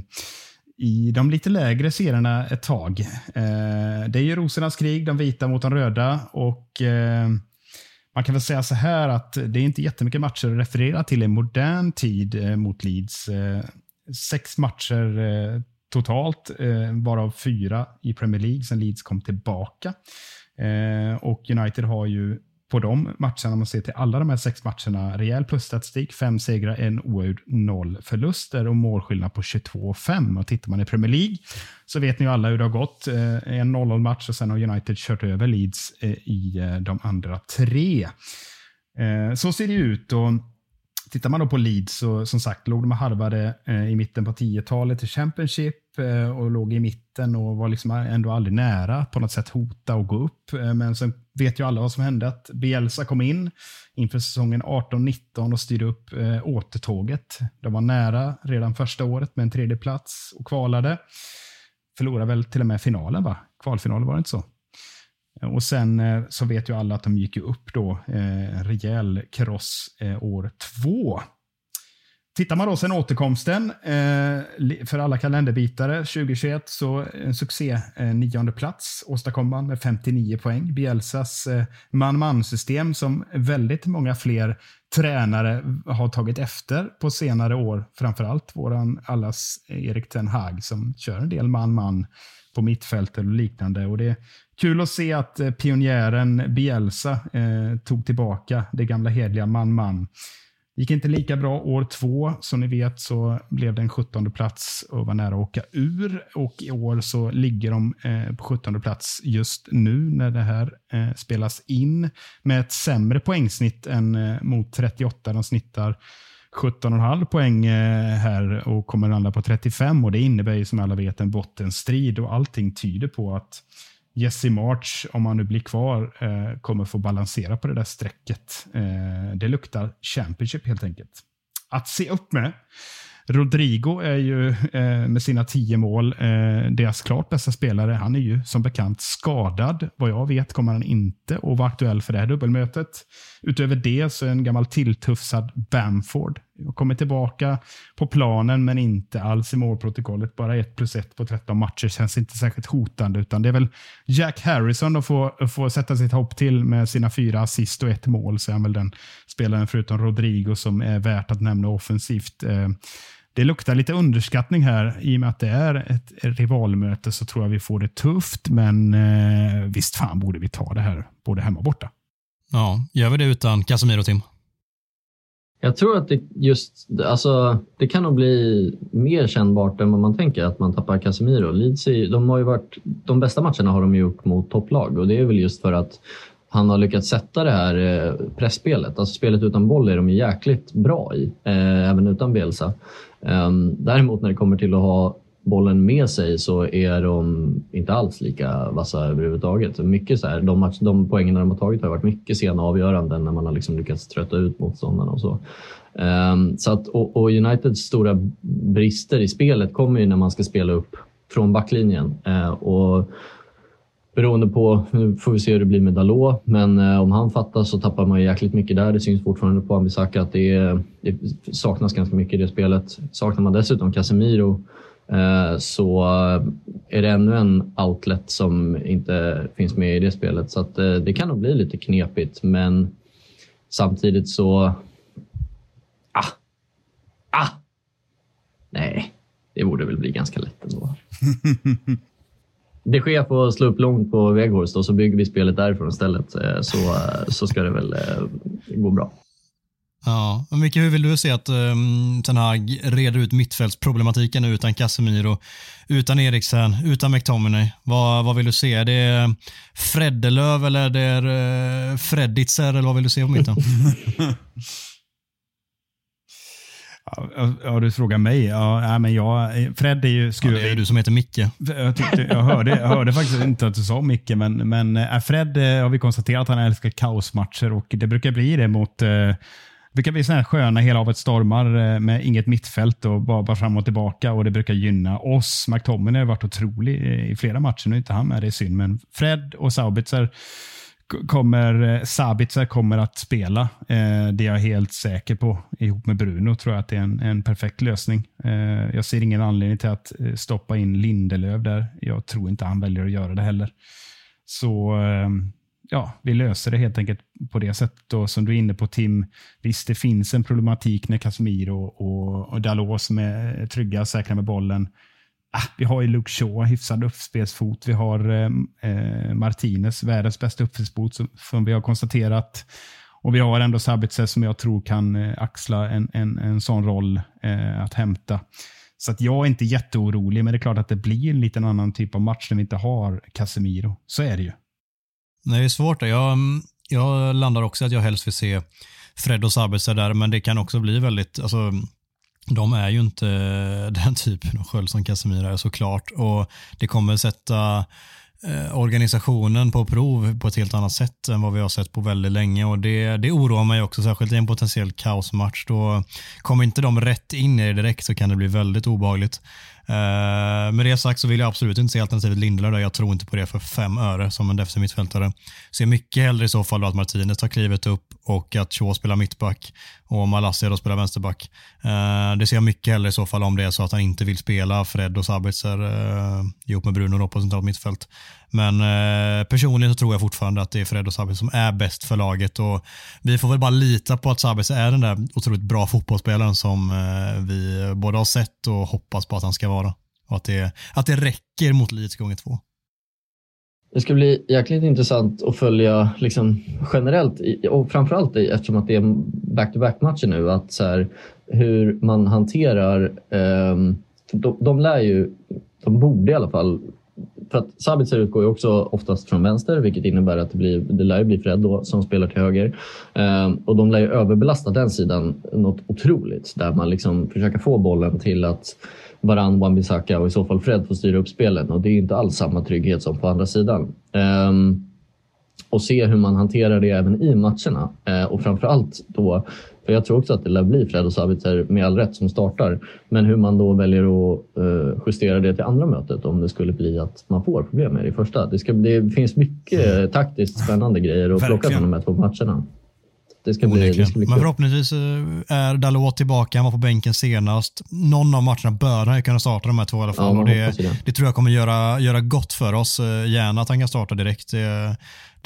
i de lite lägre serierna ett tag. Eh, det är ju rosornas krig, de vita mot de röda och man kan väl säga så här att det är inte jättemycket matcher att referera till i modern tid mot Leeds. Sex matcher totalt, eh, varav fyra i Premier League sen Leeds kom tillbaka. Eh, och United har ju på de matcherna, om man ser till alla de här sex matcherna, rejäl plusstatistik. Fem segrar, en oavgjord, noll förluster och målskillnad på 22-5. Och tittar man i Premier League så vet ni ju alla hur det har gått. Eh, en 0-0 match och sen har United kört över Leeds eh, i eh, de andra tre. Eh, så ser det ut. och Tittar man då på Leeds så som sagt låg de harvade eh, i mitten på 10-talet i Championship eh, och låg i mitten och var liksom ändå aldrig nära på något sätt hota och gå upp. Eh, men sen vet ju alla vad som hände att Bielsa kom in inför säsongen 18-19 och styrde upp eh, återtåget. De var nära redan första året med en tredje plats och kvalade. Förlorade väl till och med finalen va? Kvalfinalen var det inte så? Eh, och sen eh, så vet ju alla att de gick upp då, eh, rejäl kross eh, år två. Tittar man då sen återkomsten eh, för alla kalenderbitare 2021 så en succé eh, nionde plats åstadkom man med 59 poäng. Bielsas eh, man-man-system som väldigt många fler tränare har tagit efter på senare år. Framförallt våran allas Erik Ten Hag som kör en del man-man på mittfältet och liknande. Och det är kul att se att eh, pionjären Bielsa eh, tog tillbaka det gamla hedliga man-man. gick inte lika bra år två. Som ni vet så blev det en 17 plats och var nära att åka ur. Och i år så ligger de eh, på 17 plats just nu när det här eh, spelas in med ett sämre poängsnitt än eh, mot 38. De snittar 17,5 poäng eh, här och kommer landa på 35 och det innebär ju som alla vet en bottenstrid och allting tyder på att Jesse March, om han nu blir kvar, eh, kommer få balansera på det där strecket. Eh, det luktar Championship helt enkelt. Att se upp med. Rodrigo är ju med sina tio mål deras klart bästa spelare. Han är ju som bekant skadad. Vad jag vet kommer han inte att vara aktuell för det här dubbelmötet. Utöver det så är en gammal tilltufsad Bamford. Kommer tillbaka på planen men inte alls i målprotokollet. Bara 1 plus 1 på 13 matcher känns inte särskilt hotande. Utan det är väl Jack Harrison att få, få sätta sitt hopp till med sina fyra assist och ett mål. Så är han väl den spelaren förutom Rodrigo som är värt att nämna offensivt. Eh, det luktar lite underskattning här. I och med att det är ett rivalmöte så tror jag vi får det tufft. Men eh, visst fan borde vi ta det här både hemma och borta.
Ja, gör vi det utan Casemiro, Tim?
Jag tror att det just, alltså, det kan nog bli mer kännbart än vad man tänker att man tappar Casemiro. Leeds, de har ju varit, de bästa matcherna har de gjort mot topplag och det är väl just för att han har lyckats sätta det här eh, pressspelet. Alltså spelet utan boll är de jäkligt bra i, eh, även utan Bielsa. Um, däremot när det kommer till att ha bollen med sig så är de inte alls lika vassa överhuvudtaget. Mycket så här, de, match, de poängerna de har tagit har varit mycket sena avgöranden när man har liksom lyckats trötta ut motståndarna och så. Um, så att, och, och, Uniteds stora brister i spelet kommer ju när man ska spela upp från backlinjen. Uh, och beroende på, nu får vi se hur det blir med Dalot, men uh, om han fattas så tappar man jäkligt mycket där. Det syns fortfarande på Ambisaka att det, är, det, saknas ganska mycket i det spelet. Saknar man dessutom Casemiro så är det ännu en outlet som inte finns med i det spelet. Så att, eh, det kan nog bli lite knepigt, men samtidigt så... Ah! Ah! Nej, det borde väl bli ganska lätt ändå. de Gea får slå upp långt på Weghorst och så bygger vi spelet därifrån istället. Eh, så, så ska det väl eh, gå bra.
Ja, Micke, hur vill du se att um, Ten Hag reder ut mittfältsproblematiken utan Casemiro, utan Eriksen, utan McTominay? Vad, vad vill du se? Är det Freddelöv eller är det uh, Fredditzer eller vad vill du se på mitten?
Ja, du frågar mig. Ja, men jag, Fred är ju...
Ja, det är du som heter Micke.
Jag, tyckte, jag, hörde, jag hörde faktiskt inte att du sa Micke, men, men äh, Fred äh, har vi konstaterat att han älskar kaosmatcher och det brukar bli det mot brukar bli sådana här sköna hela havet stormar eh, med inget mittfält och bara, bara fram och tillbaka och det brukar gynna oss. McTominay har varit otrolig i flera matcher. Nu är inte han med, det är synd. Men Fred och Saubitzer kommer, eh, Sabitzer kommer att spela. Eh, det är jag helt säker på. Ihop med Bruno tror jag att det är en, en perfekt lösning. Jag ser ingen anledning till att stoppa in Lindelöf där. Jag tror inte han väljer att göra det heller. Så ehm, ja, vi löser det helt enkelt på det sättet. Och som du är inne på Tim, visst det finns en problematik när Casemiro och, och Dalot som är trygga och säkra med bollen ah, vi har ju Luke Shaw, hyfsad uppspelsfot. Vi har eh, eh Martinez, världens bästa uppspelsfot som, som vi har konstaterat. Och vi har ändå Sabitzer som jag tror kan eh, axla en, en, en sån roll eh, att hämta. Så att jag är inte jätteorolig, men det är klart att det blir en liten annan typ av match när vi inte har Casemiro. Så är det ju.
Det är svårt. Jag, jag landar också att jag helst vill se Fred och Sabitzer där, men det kan också bli väldigt, alltså, de är ju inte den typen av sköld som Casemiro är såklart och det kommer sätta eh, organisationen på prov på ett helt annat sätt än vad vi har sett på väldigt länge och det, det oroar mig också, särskilt i en potentiell kaosmatch. Då kommer inte de rätt in i det direkt så kan det bli väldigt obehagligt. Eh, med det sagt så vill jag absolut inte se alternativet Lindelöf där. Jag tror inte på det för fem öre som en defensiv mittfältare. Ser mycket hellre i så fall att Martinez tar klivet upp och att Shaw spelar mittback och Malassia då spelar vänsterback. Eh, det ser jag mycket hellre i så fall om det är så att han inte vill spela Fred och Sabitzer eh, ihop med Bruno då på centralt mittfält. Men eh, personligen så tror jag fortfarande att det är Fred och Sabitzer som är bäst för laget och vi får väl bara lita på att Sabitzer är den där otroligt bra fotbollsspelaren som eh, vi både har sett och hoppas på att han ska vara. Och att det, att det räcker mot Leeds gånger två.
Det ska bli jäkligt intressant att följa liksom, generellt och framförallt eftersom att det är back-to-back-matcher nu. Att så här, hur man hanterar... Um, de, de lär ju, de borde i alla fall för att Sabitzer utgår ju också oftast från vänster, vilket innebär att det, blir, det lär bli Fred då, som spelar till höger. Eh, och de lär ju överbelasta den sidan något otroligt, där man liksom försöker få bollen till att Varann, Wan-Bissaka och i så fall Fred får styra upp spelen och det är inte alls samma trygghet som på andra sidan. Um, och se hur man hanterar det även i matcherna. Eh, och framförallt då, för jag tror också att det lär bli Fred och Savitzer med all rätt som startar, men hur man då väljer att eh, justera det till andra mötet om det skulle bli att man får problem med det i första. Det, ska, det finns mycket mm. taktiskt spännande grejer att plocka från de här två matcherna.
Det ska, bli, det ska bli Men förhoppningsvis eh, är Dalot tillbaka, han var på bänken senast. Någon av matcherna bör han kunna starta de här två i alla fall. Ja, det, det. det, tror jag kommer göra, göra gott för oss. Gärna att han kan starta direkt.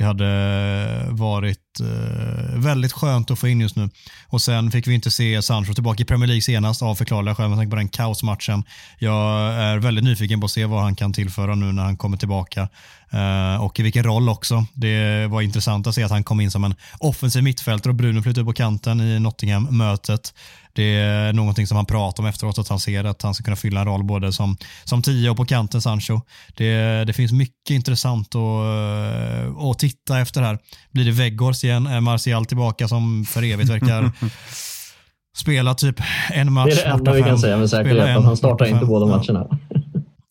Det, hade varit eh, väldigt skönt att få in just nu. Och sen fick vi inte se Sancho tillbaka i Premier League senast av förklarliga skäl med tanke på den kaosmatchen. Jag är väldigt nyfiken på att se vad han kan tillföra nu när han kommer tillbaka. Eh, och i vilken roll också. Det var intressant att se att han kom in som en offensiv mittfältare och Bruno flyttade upp på kanten i Nottingham-mötet. Det är någonting som han pratar om efteråt, att han ser att han ska kunna fylla en roll både som, som tio och på kanten Sancho. Det, det finns mycket intressant att, att titta efter här. Blir det Weghorst igen? Är Martial tillbaka som för evigt verkar spela typ en match?
Det är det enda vi kan säga med säkerhet, att han startar inte båda matcherna.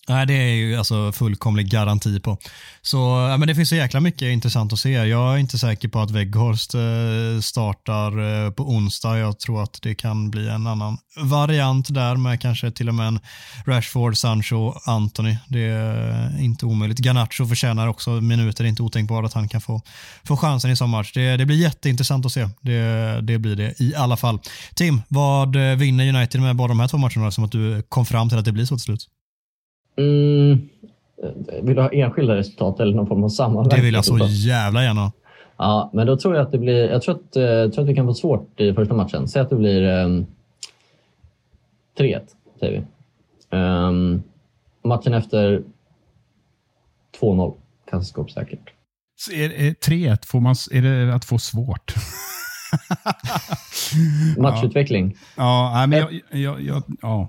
Nej, det är ju alltså fullkomlig garanti på. Så ja, men det finns så jäkla mycket intressant att se. Jag är inte säker på att Weghorst eh, startar eh, på onsdag. Jag tror att det kan bli en annan variant där med kanske till och med en Rashford, Sancho, Anthony. Det är inte omöjligt. Garnacho förtjänar också minuter. Det är inte otänkbart att han kan få, få chansen i sån match. Det, det blir jätteintressant att se. Det, det blir det i alla fall. Tim, vad eh, vinner United med bara de här två matcherna som att du kom fram till att det blir så till slut?
Mm, vill du ha enskilda resultat eller någon form av sammanvägt?
Det vill jag så jävla gärna.
Ja, men då tror jag att det blir... Jag tror att, eh, jag tror att vi kan få svårt i första matchen. Säg att det blir um, 3-1, säger vi. Um, matchen efter 2-0. Kassaskåp säkert.
Så är, är 3-1, får man, är det att få svårt?
Matchutveckling.
Ja, ja men jag, jag, jag, ja.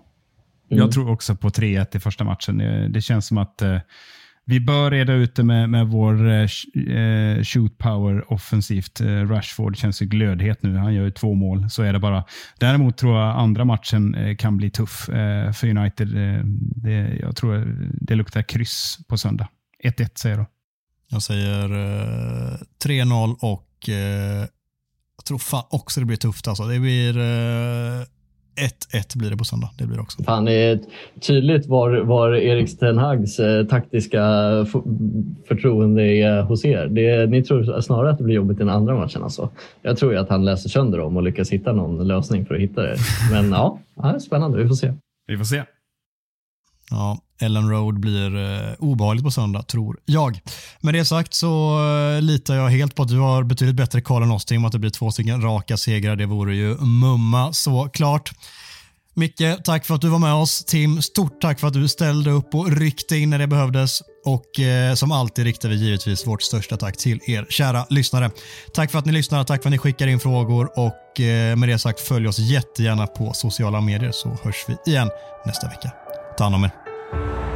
Mm. Jag tror också på 3-1 i första matchen. Det känns som att eh, vi bör reda ut det med, med vår eh, eh shoot power offensivt. Eh, Rashford känns ju glödhet nu. Han gör ju två mål. Så är det bara. Däremot tror jag andra matchen eh, kan bli tuff eh, för United. det, jag tror det luktar kryss på söndag. 1-1 säger jag då.
Jag säger 3-0 och jag tror fan också det blir tufft. Alltså. Det blir 1-1 blir det på söndag. Det blir också.
Fan, det är tydligt var, var Erik Ten Hags eh, taktiska förtroende är hos er. Det, ni tror snarare att det blir jobbigt i den andra matchen. Alltså. Jag tror ju att han läser sönder dem och lyckas hitta någon lösning för att hitta det. Men ja, ja spännande. Vi får se.
Vi får se.
Ja, Ellen Road blir eh, obehagligt på söndag, tror jag. Med det sagt så eh, litar jag helt på att du har betydligt bättre koll än oss Tim, att det blir två stycken raka segrar. Det vore ju mumma såklart. Micke, tack för att du var med oss. Tim, stort tack för att du ställde upp och ryckte in när det behövdes. Och eh, som alltid riktar vi givetvis vårt största tack till er kära lyssnare. Tack för att ni lyssnar, tack för att ni skickar in frågor och eh, med det sagt följ oss jättegärna på sociala medier så hörs vi igen nästa vecka. Ta hand om er. Bye.